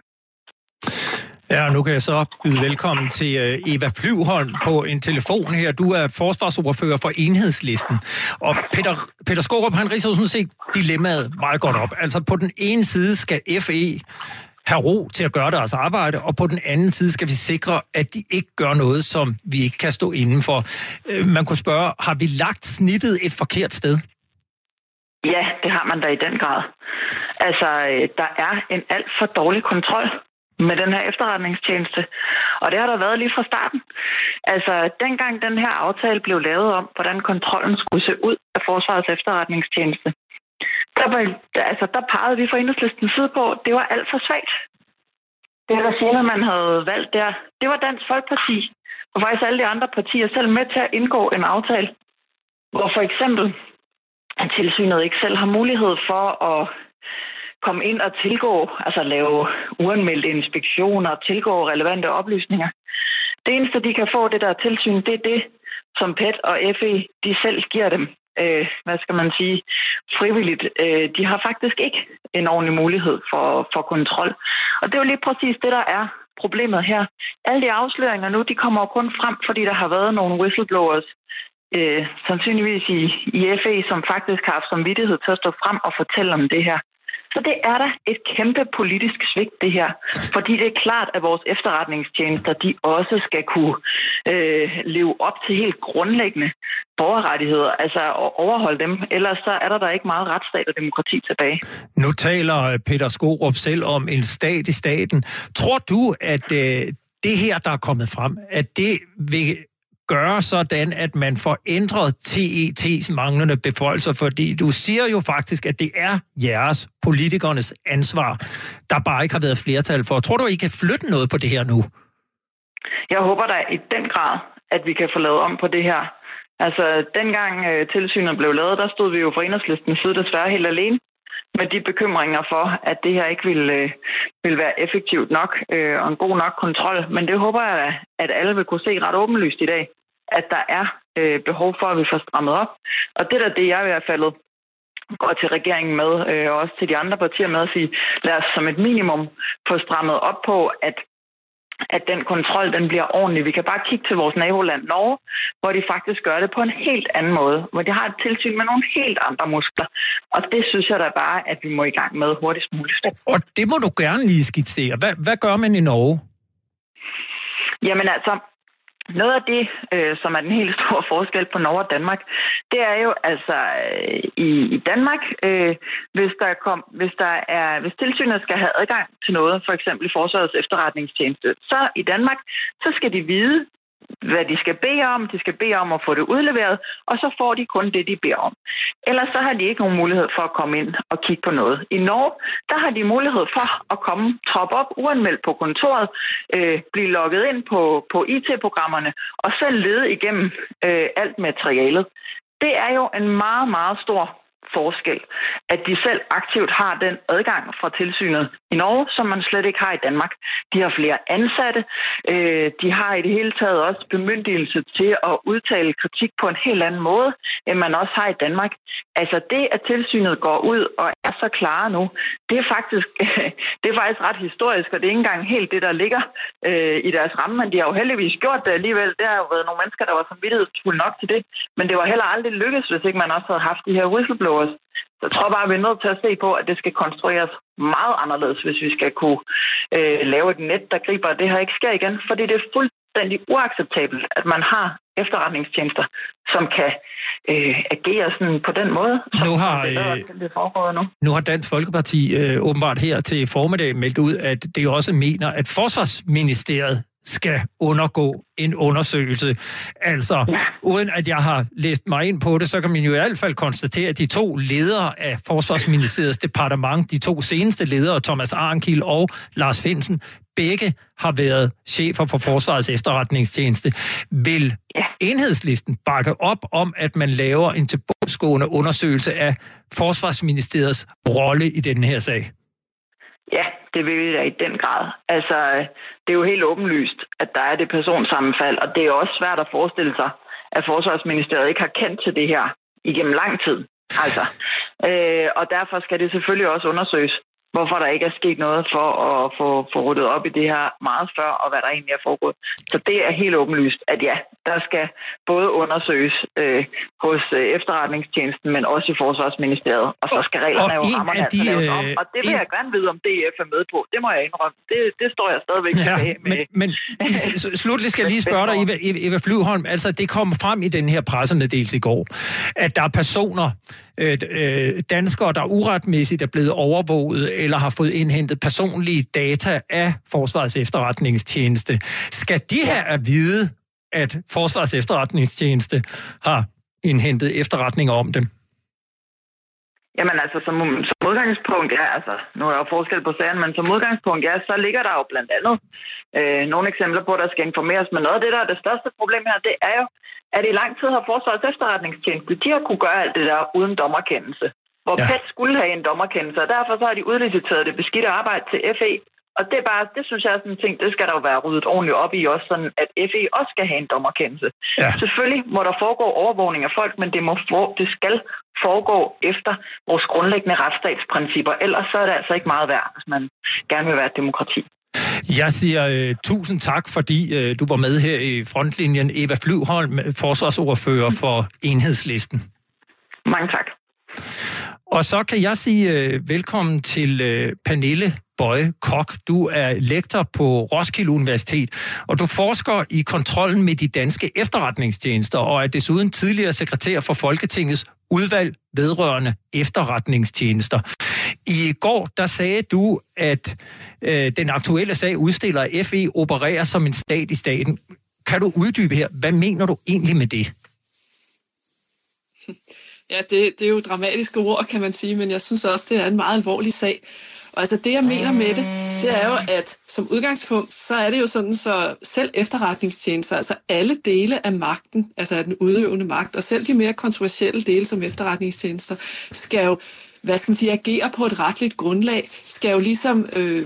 Ja, nu kan jeg så byde velkommen til øh, Eva Flyvholm på en telefon her. Du er forsvarsordfører for Enhedslisten. Og Peter, Peter Skorup, han riser sådan set dilemmaet meget godt op. Altså på den ene side skal FE have ro til at gøre deres arbejde, og på den anden side skal vi sikre, at de ikke gør noget, som vi ikke kan stå indenfor. Øh, man kunne spørge, har vi lagt snittet et forkert sted? Ja, det har man da i den grad. Altså, øh, der er en alt for dårlig kontrol med den her efterretningstjeneste. Og det har der været lige fra starten. Altså, dengang den her aftale blev lavet om, hvordan kontrollen skulle se ud af Forsvarets efterretningstjeneste, der, var, altså, der pegede vi fra enhedslistens side på, at det var alt for svagt. Det regime, man havde valgt der, det var Dansk Folkeparti, og faktisk alle de andre partier selv med til at indgå en aftale, hvor for eksempel at tilsynet ikke selv har mulighed for at komme ind og tilgå, altså lave uanmeldte inspektioner, tilgå relevante oplysninger. Det eneste, de kan få det der tilsyn, det er det, som PET og FE, de selv giver dem. Øh, hvad skal man sige, frivilligt. Øh, de har faktisk ikke en ordentlig mulighed for, for kontrol. Og det er jo lige præcis det, der er problemet her. Alle de afsløringer nu, de kommer jo kun frem, fordi der har været nogle whistleblowers, øh, sandsynligvis i, i FE, som faktisk har haft som vidtighed til at stå frem og fortælle om det her. Så det er da et kæmpe politisk svigt, det her. Fordi det er klart, at vores efterretningstjenester, de også skal kunne øh, leve op til helt grundlæggende borgerrettigheder, altså at overholde dem. Ellers så er der da ikke meget retsstat og demokrati tilbage. Nu taler øh, Peter Skorup selv om en stat i staten. Tror du, at øh, det her, der er kommet frem, at det vil gøre sådan, at man får ændret TET's manglende beføjelser, fordi du siger jo faktisk, at det er jeres, politikernes ansvar, der bare ikke har været flertal for. Tror du, I kan flytte noget på det her nu? Jeg håber da i den grad, at vi kan få lavet om på det her. Altså, dengang øh, tilsynet blev lavet, der stod vi jo fra enhedslistens side desværre helt alene med de bekymringer for, at det her ikke vil, øh, vil være effektivt nok øh, og en god nok kontrol. Men det håber jeg, at alle vil kunne se ret åbenlyst i dag at der er øh, behov for, at vi får strammet op. Og det er det, jeg i hvert fald går til regeringen med, øh, og også til de andre partier med at sige, lad os som et minimum få strammet op på, at at den kontrol den bliver ordentlig. Vi kan bare kigge til vores naboland Norge, hvor de faktisk gør det på en helt anden måde, hvor de har et tilsyn med nogle helt andre muskler. Og det synes jeg da bare, at vi må i gang med hurtigst muligt. Og det må du gerne lige skitsere. Hvad, hvad gør man i Norge? Jamen altså, noget af det, øh, som er den helt store forskel på Norge og Danmark, det er jo altså øh, i, i Danmark, øh, hvis der kom, hvis der er, hvis tilsynet skal have adgang til noget, for eksempel i Forsvarets efterretningstjeneste, så i Danmark, så skal de vide, hvad de skal bede om. De skal bede om at få det udleveret, og så får de kun det, de beder om. Ellers så har de ikke nogen mulighed for at komme ind og kigge på noget. I Norge, der har de mulighed for at komme, troppe op uanmeldt på kontoret, øh, blive logget ind på, på IT-programmerne og selv lede igennem øh, alt materialet. Det er jo en meget, meget stor forskel, at de selv aktivt har den adgang fra tilsynet i Norge, som man slet ikke har i Danmark. De har flere ansatte. Øh, de har i det hele taget også bemyndigelse til at udtale kritik på en helt anden måde, end man også har i Danmark. Altså det, at tilsynet går ud og er så klare nu, det er faktisk, det er faktisk ret historisk, og det er ikke engang helt det, der ligger øh, i deres ramme, men de har jo heldigvis gjort det alligevel. Der har jo været nogle mennesker, der var samvittighedsfulde nok til det, men det var heller aldrig lykkes, hvis ikke man også havde haft de her whistleblowers. Så jeg tror bare, at vi er nødt til at se på, at det skal konstrueres meget anderledes, hvis vi skal kunne øh, lave et net, der griber, at det her ikke sker igen. Fordi det er fuldstændig uacceptabelt, at man har efterretningstjenester, som kan øh, agere sådan på den måde. Nu har, det, der, det foregår nu. nu har Dansk Folkeparti øh, åbenbart her til formiddag meldt ud, at det også mener, at Forsvarsministeriet skal undergå en undersøgelse. Altså, uden at jeg har læst mig ind på det, så kan man jo i hvert fald konstatere, at de to ledere af Forsvarsministeriets departement, de to seneste ledere, Thomas Arnkiel og Lars Finsen, begge har været chefer for Forsvarets efterretningstjeneste. Vil enhedslisten bakke op om, at man laver en tilbundsgående undersøgelse af Forsvarsministeriets rolle i den her sag? Ja, det vil vi da i den grad. Altså, det er jo helt åbenlyst, at der er det personsammenfald, og det er også svært at forestille sig, at Forsvarsministeriet ikke har kendt til det her igennem lang tid. Altså, øh, og derfor skal det selvfølgelig også undersøges hvorfor der ikke er sket noget for at få, få ryddet op i det her meget før, og hvad der egentlig er foregået. Så det er helt åbenlyst, at ja, der skal både undersøges øh, hos øh, efterretningstjenesten, men også i Forsvarsministeriet, og så skal reglerne jo rammerne altså laves om. Og det vil en... jeg gerne vide, om DF er med på. Det må jeg indrømme. Det, det står jeg stadigvæk ja, tilbage med. Men, men slutligt skal jeg lige spørge dig, Eva, Eva Flyvholm. Altså, det kom frem i den her pressemeddelelse i går, at der er personer, Øh, øh, danskere, der uretmæssigt er blevet overvåget eller har fået indhentet personlige data af Forsvarets efterretningstjeneste. Skal de her at vide, at Forsvarets efterretningstjeneste har indhentet efterretninger om dem? Jamen altså, som, som udgangspunkt, ja, altså, nu er der jo forskel på sagen, men som udgangspunkt, ja, så ligger der jo blandt andet øh, nogle eksempler på, at der skal informeres. Men noget af det, der er det største problem her, det er jo, at i lang tid har Forsvarets efterretningstjeneste, de har kunne gøre alt det der uden dommerkendelse. Hvor ja. PET skulle have en dommerkendelse, og derfor så har de udliciteret det beskidte arbejde til FE. Og det er bare, det synes jeg er sådan en ting, det skal der jo være ryddet ordentligt op i også, sådan at FE også skal have en dommerkendelse. Ja. Selvfølgelig må der foregå overvågning af folk, men det, må for, det skal foregå efter vores grundlæggende retsstatsprincipper. Ellers så er det altså ikke meget værd, hvis man gerne vil være et demokrati. Jeg siger uh, tusind tak, fordi uh, du var med her i frontlinjen. Eva Flyvholm, forsvarsordfører for Enhedslisten. Mange tak. Og så kan jeg sige øh, velkommen til øh, Pernille Bøje Kok. Du er lektor på Roskilde Universitet, og du forsker i kontrollen med de danske efterretningstjenester, og er desuden tidligere sekretær for Folketingets udvalg vedrørende efterretningstjenester. I går, der sagde du, at øh, den aktuelle sag udstiller, at FE opererer som en stat i staten. Kan du uddybe her, hvad mener du egentlig med det? Ja, det, det er jo dramatiske ord, kan man sige, men jeg synes også, det er en meget alvorlig sag. Og altså det, jeg mener med det, det er jo, at som udgangspunkt, så er det jo sådan, så selv efterretningstjenester, altså alle dele af magten, altså af den udøvende magt, og selv de mere kontroversielle dele som efterretningstjenester, skal jo hvad skal man sige, agere på et retligt grundlag, skal jo ligesom øh,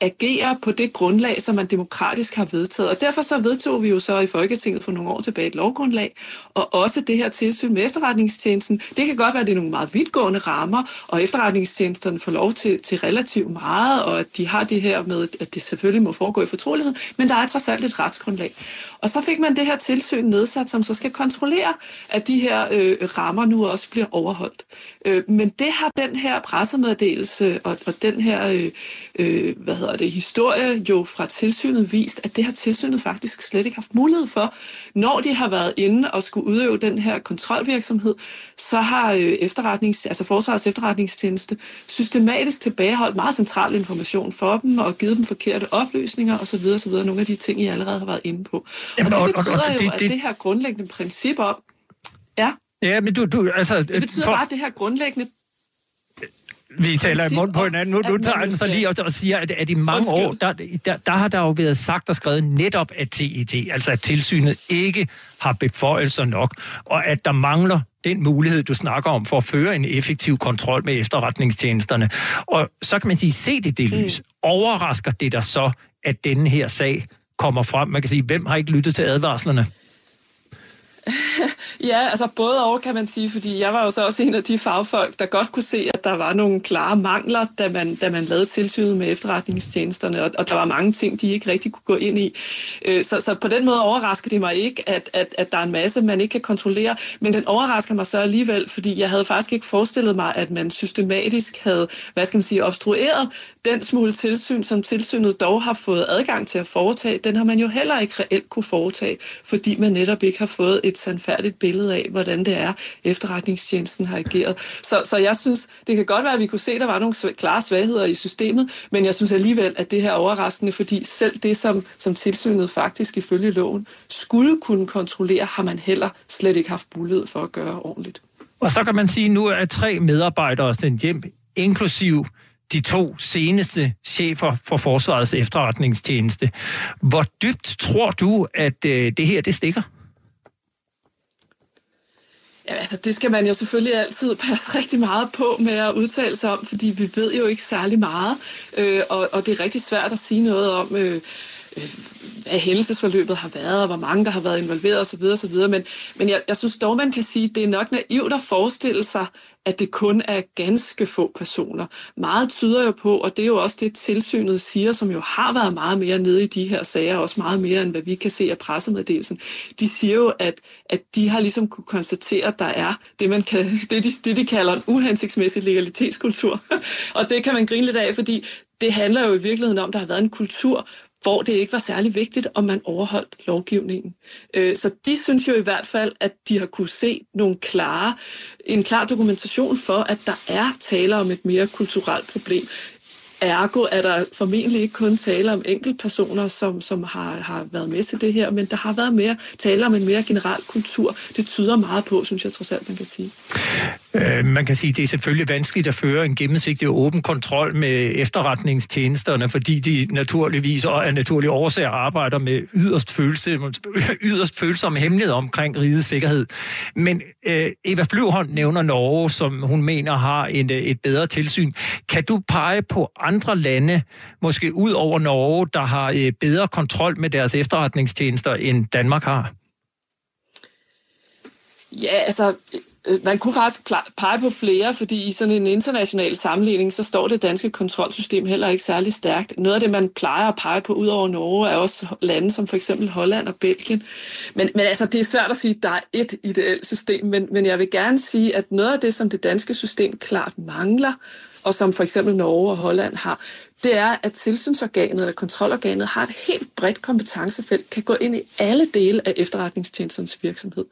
agere på det grundlag, som man demokratisk har vedtaget. Og derfor så vedtog vi jo så i Folketinget for nogle år tilbage et lovgrundlag, og også det her tilsyn med efterretningstjenesten. Det kan godt være, at det er nogle meget vidtgående rammer, og efterretningstjenesterne får lov til, til relativt meget, og at de har det her med, at det selvfølgelig må foregå i fortrolighed, men der er trods alt et retsgrundlag. Og så fik man det her tilsyn nedsat, som så skal kontrollere, at de her øh, rammer nu også bliver overholdt. Øh, men det har den her pressemeddelelse og, og den her øh, øh, hvad hedder det, historie jo fra tilsynet vist, at det har tilsynet faktisk slet ikke haft mulighed for. Når de har været inde og skulle udøve den her kontrolvirksomhed, så har øh, efterretnings, altså Forsvarets efterretningstjeneste systematisk tilbageholdt meget central information for dem og givet dem forkerte oplysninger osv. osv. Nogle af de ting, I allerede har været inde på. Jamen, og det betyder og, og, og, jo, at det, det her grundlæggende princip om... Ja, Ja, men du, du altså... Det betyder for... bare, at det her grundlæggende vi taler i mund på hinanden. Nu, nu tager han lige og, og siger, at, at i mange år, der, der, der har der jo været sagt og skrevet netop at TET, altså at tilsynet ikke har beføjelser nok, og at der mangler den mulighed, du snakker om, for at føre en effektiv kontrol med efterretningstjenesterne. Og så kan man sige, se det det lys. Mm. Overrasker det dig så, at denne her sag kommer frem? Man kan sige, hvem har ikke lyttet til advarslerne? ja, altså både og kan man sige, fordi jeg var jo så også en af de fagfolk, der godt kunne se, at der var nogle klare mangler, da man, da man lavede tilsynet med efterretningstjenesterne, og, og der var mange ting, de ikke rigtig kunne gå ind i. Øh, så, så på den måde overrasker det mig ikke, at, at, at der er en masse, man ikke kan kontrollere, men den overrasker mig så alligevel, fordi jeg havde faktisk ikke forestillet mig, at man systematisk havde, hvad skal man sige, obstrueret den smule tilsyn, som tilsynet dog har fået adgang til at foretage, den har man jo heller ikke reelt kunne foretage, fordi man netop ikke har fået et sandfærdigt billede af, hvordan det er, efterretningstjenesten har ageret. Så, så jeg synes, det kan godt være, at vi kunne se, at der var nogle klare svagheder i systemet, men jeg synes alligevel, at det her er overraskende, fordi selv det, som, som tilsynet faktisk ifølge loven skulle kunne kontrollere, har man heller slet ikke haft mulighed for at gøre ordentligt. Og så kan man sige, at nu er tre medarbejdere sendt hjem, inklusiv de to seneste chefer for Forsvarets efterretningstjeneste. Hvor dybt tror du, at øh, det her det stikker? Ja, altså det skal man jo selvfølgelig altid passe rigtig meget på med at udtale sig om, fordi vi ved jo ikke særlig meget, øh, og, og det er rigtig svært at sige noget om, øh, Øh, hvad hændelsesforløbet har været, og hvor mange der har været involveret osv. osv. Men, men jeg, jeg synes dog, man kan sige, at det er nok naivt at forestille sig, at det kun er ganske få personer. Meget tyder jo på, og det er jo også det, tilsynet siger, som jo har været meget mere nede i de her sager, også meget mere end hvad vi kan se af pressemeddelelsen. De siger jo, at, at de har ligesom kunne konstatere, at der er det, man kan, det, de, det, de kalder en uhensigtsmæssig legalitetskultur. og det kan man grine lidt af, fordi det handler jo i virkeligheden om, at der har været en kultur, hvor det ikke var særlig vigtigt, om man overholdt lovgivningen. Øh, så de synes jo i hvert fald, at de har kunne se nogle klare, en klar dokumentation for, at der er tale om et mere kulturelt problem. Ergo er der formentlig ikke kun tale om enkeltpersoner, som, som har, har været med til det her, men der har været mere tale om en mere generel kultur. Det tyder meget på, synes jeg trods alt, man kan sige. Øh, man kan sige, at det er selvfølgelig vanskeligt at føre en gennemsigtig og åben kontrol med efterretningstjenesterne, fordi de naturligvis og af naturlige årsager arbejder med yderst, følelse, yderst følsomme hemmelighed omkring rigets sikkerhed. Men øh, Eva Flyvholm nævner Norge, som hun mener har en, øh, et bedre tilsyn. Kan du pege på andre lande, måske ud over Norge, der har øh, bedre kontrol med deres efterretningstjenester, end Danmark har? Ja, altså, Øh, man kunne faktisk pege på flere, fordi i sådan en international sammenligning, så står det danske kontrolsystem heller ikke særlig stærkt. Noget af det, man plejer at pege på ud over Norge, er også lande som for eksempel Holland og Belgien. Men, men altså, det er svært at sige, at der er et ideelt system, men, men jeg vil gerne sige, at noget af det, som det danske system klart mangler, og som for eksempel Norge og Holland har, det er, at tilsynsorganet eller kontrolorganet har et helt bredt kompetencefelt, kan gå ind i alle dele af efterretningstjenesternes virksomhed.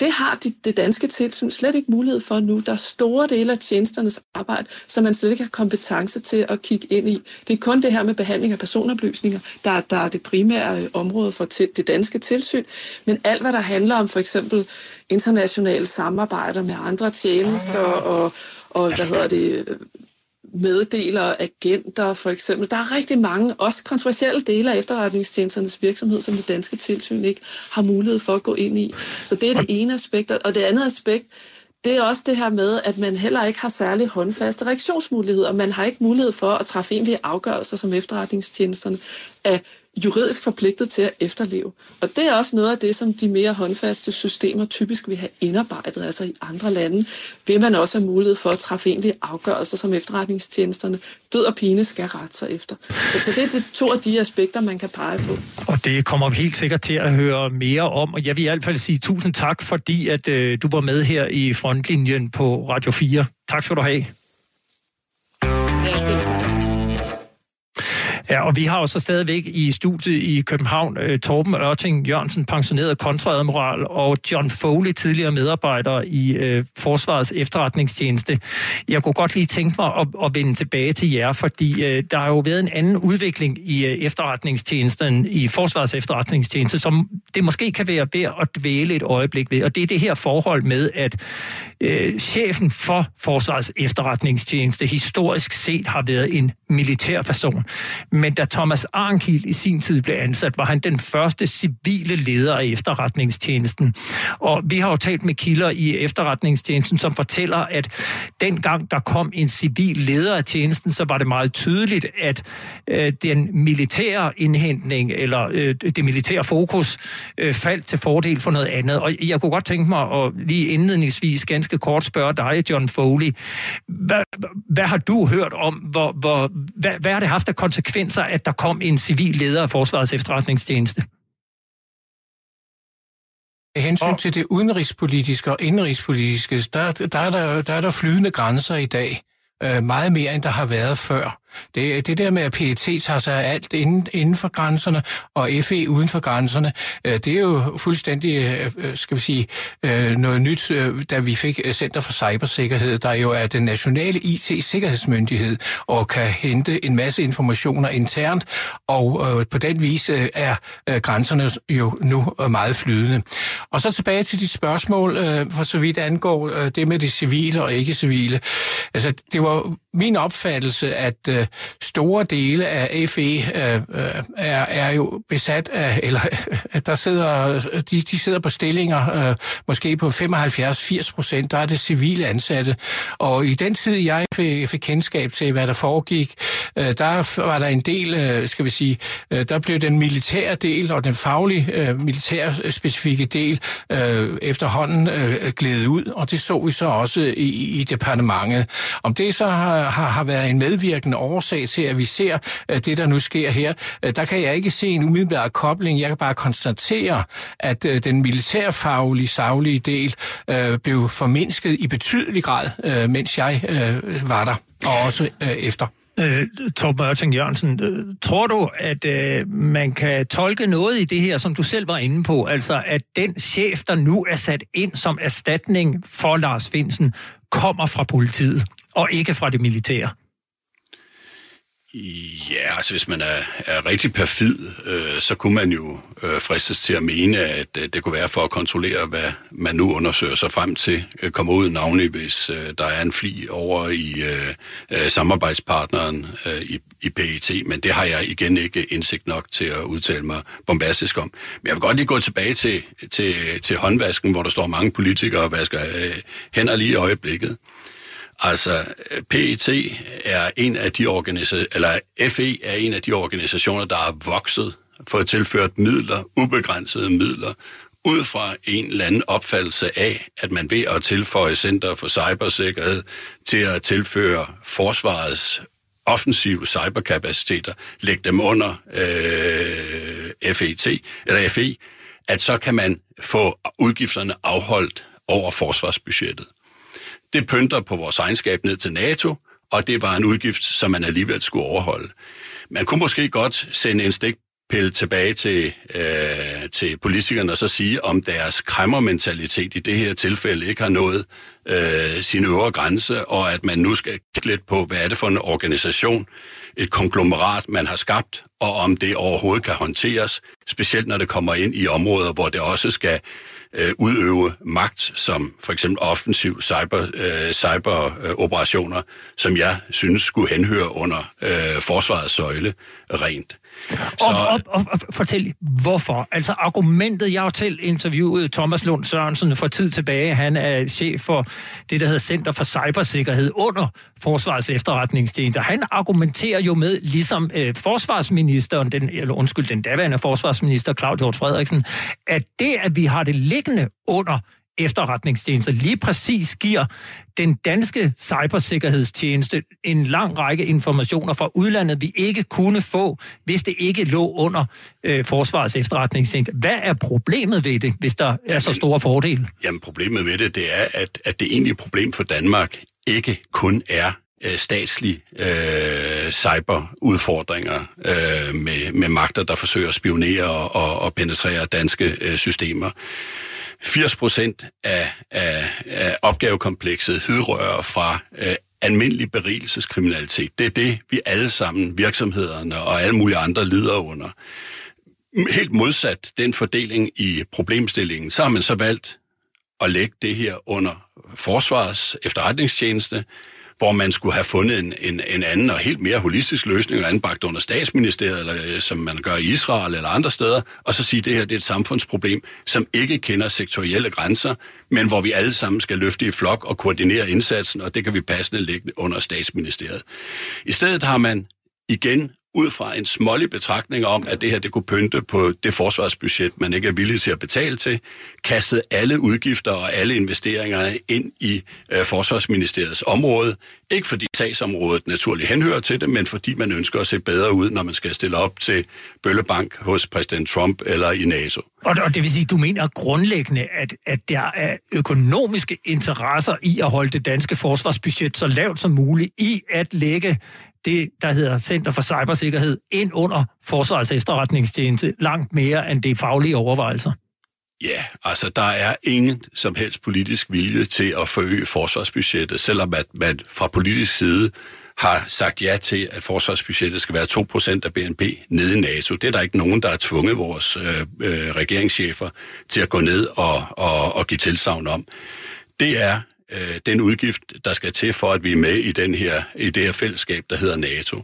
Det har de, det danske tilsyn slet ikke mulighed for nu. Der er store dele af tjenesternes arbejde, som man slet ikke har kompetence til at kigge ind i. Det er kun det her med behandling af personoplysninger, der, der er det primære øh, område for det danske tilsyn. Men alt, hvad der handler om for eksempel internationale samarbejder med andre tjenester og, og hvad hedder det, øh, meddeler, agenter for eksempel. Der er rigtig mange, også kontroversielle dele af efterretningstjenesternes virksomhed, som det danske tilsyn ikke har mulighed for at gå ind i. Så det er det ene aspekt. Og det andet aspekt, det er også det her med, at man heller ikke har særlig håndfaste reaktionsmuligheder. Man har ikke mulighed for at træffe egentlige afgørelser, som efterretningstjenesterne er juridisk forpligtet til at efterleve. Og det er også noget af det, som de mere håndfaste systemer typisk vil have indarbejdet. Altså i andre lande vil man også have mulighed for at træffe egentlige afgørelser, som efterretningstjenesterne død og pine skal rette sig efter. Så, så det er de to af de aspekter, man kan pege på. Og det kommer vi helt sikkert til at høre mere om. Og jeg vil i hvert fald sige tusind tak, fordi at øh, du var med her i frontlinjen på Radio 4. Tak skal du have. Ja, selv Ja, og vi har jo så stadigvæk i studiet i København øh, Torben Ørting Jørgensen, pensioneret kontradmiral, og John Foley, tidligere medarbejder i øh, Forsvarets efterretningstjeneste. Jeg kunne godt lige tænke mig at, at vende tilbage til jer, fordi øh, der har jo været en anden udvikling i øh, efterretningstjenesten, i Forsvarets efterretningstjeneste, som det måske kan være værd at dvæle et øjeblik ved, og det er det her forhold med, at øh, chefen for Forsvarets efterretningstjeneste historisk set har været en militær person. Men da Thomas Arnkiel i sin tid blev ansat, var han den første civile leder af efterretningstjenesten. Og vi har jo talt med kilder i efterretningstjenesten, som fortæller, at dengang der kom en civil leder af tjenesten, så var det meget tydeligt, at øh, den militære indhentning eller øh, det militære fokus øh, faldt til fordel for noget andet. Og jeg kunne godt tænke mig at lige indledningsvis ganske kort spørge dig, John Foley. Hvad, hvad har du hørt om, hvor, hvor, hvad, hvad har det haft af konsekvenser, at der kom en civil leder af Forsvarets efterretningstjeneste? Med hensyn til det udenrigspolitiske og indrigspolitiske, der, der, er der, der er der flydende grænser i dag. Øh, meget mere, end der har været før. Det, det der med, at PET tager sig af alt inden, inden for grænserne, og FE uden for grænserne, øh, det er jo fuldstændig, øh, øh skal vi sige, øh, noget nyt, øh, da vi fik Center for Cybersikkerhed, der jo er den nationale IT-sikkerhedsmyndighed, og kan hente en masse informationer internt, og på den vis er grænserne jo nu meget flydende. Og så tilbage til dit spørgsmål, for så vidt angår det med det civile og ikke-civile. Altså, det var min opfattelse, at øh, store dele af FE øh, øh, er, er jo besat af, eller at der sidder, de, de sidder på stillinger, øh, måske på 75-80 procent, der er det civile ansatte. Og i den tid, jeg fik, fik kendskab til, hvad der foregik, øh, der var der en del, øh, skal vi sige, øh, der blev den militære del og den faglige øh, militære specifikke del øh, efterhånden øh, glædet ud, og det så vi så også i, i departementet. Om det så har, har, har været en medvirkende årsag til, at vi ser uh, det, der nu sker her. Uh, der kan jeg ikke se en umiddelbar kobling. Jeg kan bare konstatere, at uh, den militærfaglige, savlige del uh, blev formindsket i betydelig grad, uh, mens jeg uh, var der, og også uh, efter. Øh, Torben Mørting Jørgensen, øh, tror du, at øh, man kan tolke noget i det her, som du selv var inde på, altså at den chef, der nu er sat ind som erstatning for Lars Finsen, kommer fra politiet og ikke fra det militære? Ja, altså hvis man er, er rigtig perfid, øh, så kunne man jo øh, fristes til at mene, at øh, det kunne være for at kontrollere, hvad man nu undersøger sig frem til, øh, kommer ud navnlig, hvis øh, der er en fli over i øh, øh, samarbejdspartneren øh, i, i PET, men det har jeg igen ikke indsigt nok til at udtale mig bombastisk om. Men jeg vil godt lige gå tilbage til, til, til håndvasken, hvor der står mange politikere og vasker øh, hænder lige i øjeblikket. Altså, PET er en af de organisationer, eller FE er en af de organisationer, der har vokset, fået tilført midler, ubegrænsede midler, ud fra en eller anden opfattelse af, at man ved at tilføje Center for Cybersikkerhed til at tilføre forsvarets offensive cyberkapaciteter, lægge dem under øh, FET, eller FE, at så kan man få udgifterne afholdt over forsvarsbudgettet. Det pynter på vores egenskab ned til NATO, og det var en udgift, som man alligevel skulle overholde. Man kunne måske godt sende en stikpille tilbage til, øh, til politikerne og så sige, om deres kræmmermentalitet i det her tilfælde ikke har nået øh, sin øvre grænse, og at man nu skal kigge lidt på, hvad er det for en organisation, et konglomerat, man har skabt, og om det overhovedet kan håndteres, specielt når det kommer ind i områder, hvor det også skal øh, udøve magt, som for eksempel offensiv cyber, øh, cyberoperationer, som jeg synes skulle henhøre under øh, forsvarets søjle rent. Så... Og, og, og, og fortæl, hvorfor? Altså argumentet, jeg har til interviewet Thomas Lund Sørensen for tid tilbage, han er chef for det, der hedder Center for Cybersikkerhed under Forsvarets efterretningstjeneste. Han argumenterer jo med, ligesom øh, forsvarsministeren, den, eller undskyld, den daværende forsvarsminister Claus Hjort Frederiksen, at det, at vi har det liggende under efterretningstjeneste lige præcis giver den danske cybersikkerhedstjeneste en lang række informationer fra udlandet, vi ikke kunne få, hvis det ikke lå under øh, forsvarets efterretningstjeneste. Hvad er problemet ved det, hvis der er så store fordele? Jamen problemet ved det, det er, at, at det egentlige problem for Danmark ikke kun er øh, statslige øh, cyberudfordringer øh, med, med magter, der forsøger at spionere og, og penetrere danske øh, systemer. 80 procent af, af, af opgavekomplekset hidrører fra øh, almindelig berigelseskriminalitet. Det er det, vi alle sammen, virksomhederne og alle mulige andre lider under. Helt modsat den fordeling i problemstillingen, så har man så valgt at lægge det her under forsvars efterretningstjeneste, hvor man skulle have fundet en, en, en anden og helt mere holistisk løsning og anbragt under statsministeriet, eller øh, som man gør i Israel eller andre steder, og så sige, at det her det er et samfundsproblem, som ikke kender sektorielle grænser, men hvor vi alle sammen skal løfte i flok og koordinere indsatsen, og det kan vi passende lægge under statsministeriet. I stedet har man igen ud fra en smålig betragtning om, at det her det kunne pynte på det forsvarsbudget, man ikke er villig til at betale til, kastede alle udgifter og alle investeringer ind i øh, Forsvarsministeriets område. Ikke fordi sagsområdet naturligt henhører til det, men fordi man ønsker at se bedre ud, når man skal stille op til Bøllebank hos præsident Trump eller i NATO. Og, og det vil sige, du mener grundlæggende, at, at der er økonomiske interesser i at holde det danske forsvarsbudget så lavt som muligt, i at lægge det, der hedder Center for Cybersikkerhed, ind under Forsvarets efterretningstjeneste langt mere end det faglige overvejelser? Ja, altså der er ingen som helst politisk vilje til at forøge forsvarsbudgettet, selvom at man fra politisk side har sagt ja til, at forsvarsbudgettet skal være 2% af BNP nede i NATO. Det er der ikke nogen, der har tvunget vores øh, øh, regeringschefer til at gå ned og, og, og give tilsavn om. Det er øh, den udgift, der skal til for, at vi er med i, den her, i det her fællesskab, der hedder NATO.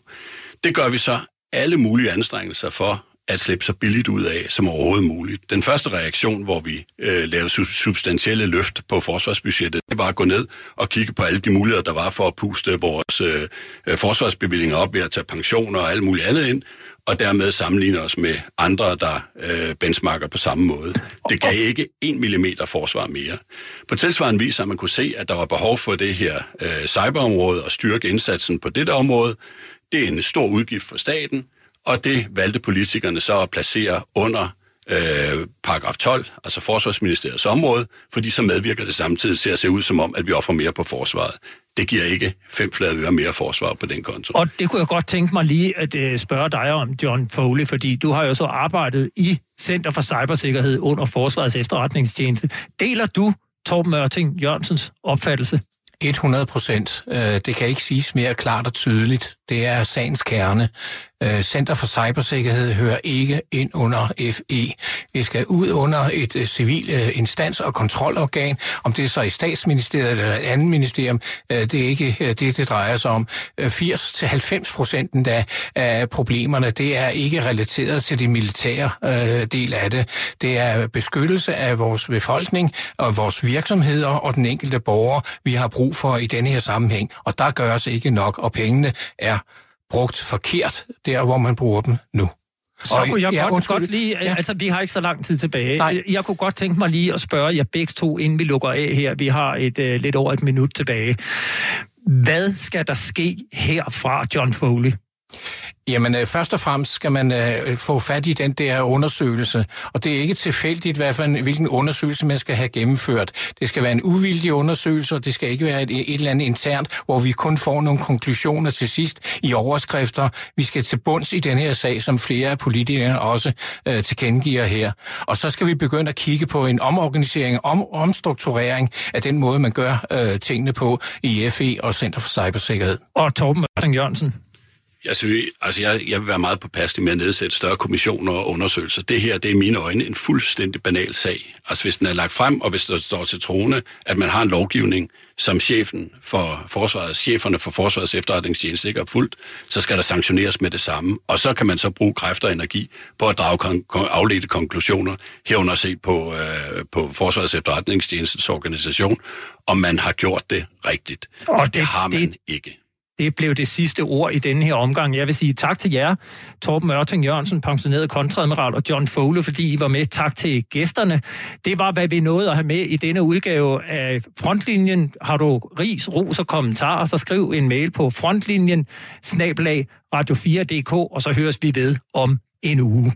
Det gør vi så alle mulige anstrengelser for at slippe så billigt ud af som overhovedet muligt. Den første reaktion, hvor vi øh, lavede substantielle løft på forsvarsbudgettet, det var at gå ned og kigge på alle de muligheder, der var for at puste vores øh, øh forsvarsbevillinger op ved at tage pensioner og alt muligt andet ind, og dermed sammenligner os med andre, der øh, benchmarker på samme måde. Det gav ikke en millimeter forsvar mere. På tilsvarende vis har man kunne se, at der var behov for det her øh, cyberområde og styrke indsatsen på dette område. Det er en stor udgift for staten, og det valgte politikerne så at placere under øh, paragraf 12, altså Forsvarsministeriets område, fordi så medvirker det samtidig til at se ud som om, at vi offrer mere på forsvaret. Det giver ikke fem flade øre mere forsvar på den konto. Og det kunne jeg godt tænke mig lige at øh, spørge dig om, John Foley, fordi du har jo så arbejdet i Center for Cybersikkerhed under Forsvarets efterretningstjeneste. Deler du Torben Mørting Jørgensens opfattelse? 100 procent. Øh, det kan ikke siges mere klart og tydeligt. Det er sagens kerne. Øh, Center for Cybersikkerhed hører ikke ind under FE. Vi skal ud under et øh, civil øh, instans- og kontrolorgan, om det er så i statsministeriet eller et andet ministerium, øh, det er ikke det, det drejer sig om. 80-90 procent af problemerne, det er ikke relateret til det militære del af det. Det er beskyttelse af vores befolkning og vores virksomheder og den enkelte borger, vi har brug for i denne her sammenhæng. Og der gøres ikke nok, og pengene er brugt forkert der, hvor man bruger dem nu. Så og, kunne jeg ja, godt, undskyld, godt lige, ja. altså vi har ikke så lang tid tilbage. Nej. Jeg kunne godt tænke mig lige at spørge jer begge to, inden vi lukker af her. Vi har et uh, lidt over et minut tilbage. Hvad skal der ske herfra, John Foley? Jamen, øh, først og fremmest skal man øh, få fat i den der undersøgelse, og det er ikke tilfældigt, hvad for en, hvilken undersøgelse man skal have gennemført. Det skal være en uvildig undersøgelse, og det skal ikke være et, et eller andet internt, hvor vi kun får nogle konklusioner til sidst i overskrifter. Vi skal til bunds i den her sag, som flere af politikerne også øh, tilkendegiver her. Og så skal vi begynde at kigge på en omorganisering, om, omstrukturering af den måde, man gør øh, tingene på i FE og Center for Cybersikkerhed. Og Torben Jørgensen, jeg, synes, altså jeg, jeg vil være meget påpasselig med at nedsætte større kommissioner og undersøgelser. Det her, det er i mine øjne en fuldstændig banal sag. Altså hvis den er lagt frem, og hvis der står til trone, at man har en lovgivning, som chefen for forsvaret, cheferne for forsvarets efterretningstjeneste ikke har fuldt, så skal der sanktioneres med det samme. Og så kan man så bruge kræfter og energi på at drage kon- afledte konklusioner, herunder se på, øh, på forsvarets efterretningstjenestens organisation, om man har gjort det rigtigt. Og det, det har man det, ikke. Det blev det sidste ord i denne her omgang. Jeg vil sige tak til jer, Torben Mørting Jørgensen, pensioneret kontradmiral, og John Foley, fordi I var med. Tak til gæsterne. Det var, hvad vi nåede at have med i denne udgave af Frontlinjen. Har du ris, ros og kommentarer, så skriv en mail på frontlinjen, snablag radio4.dk, og så høres vi ved om en uge.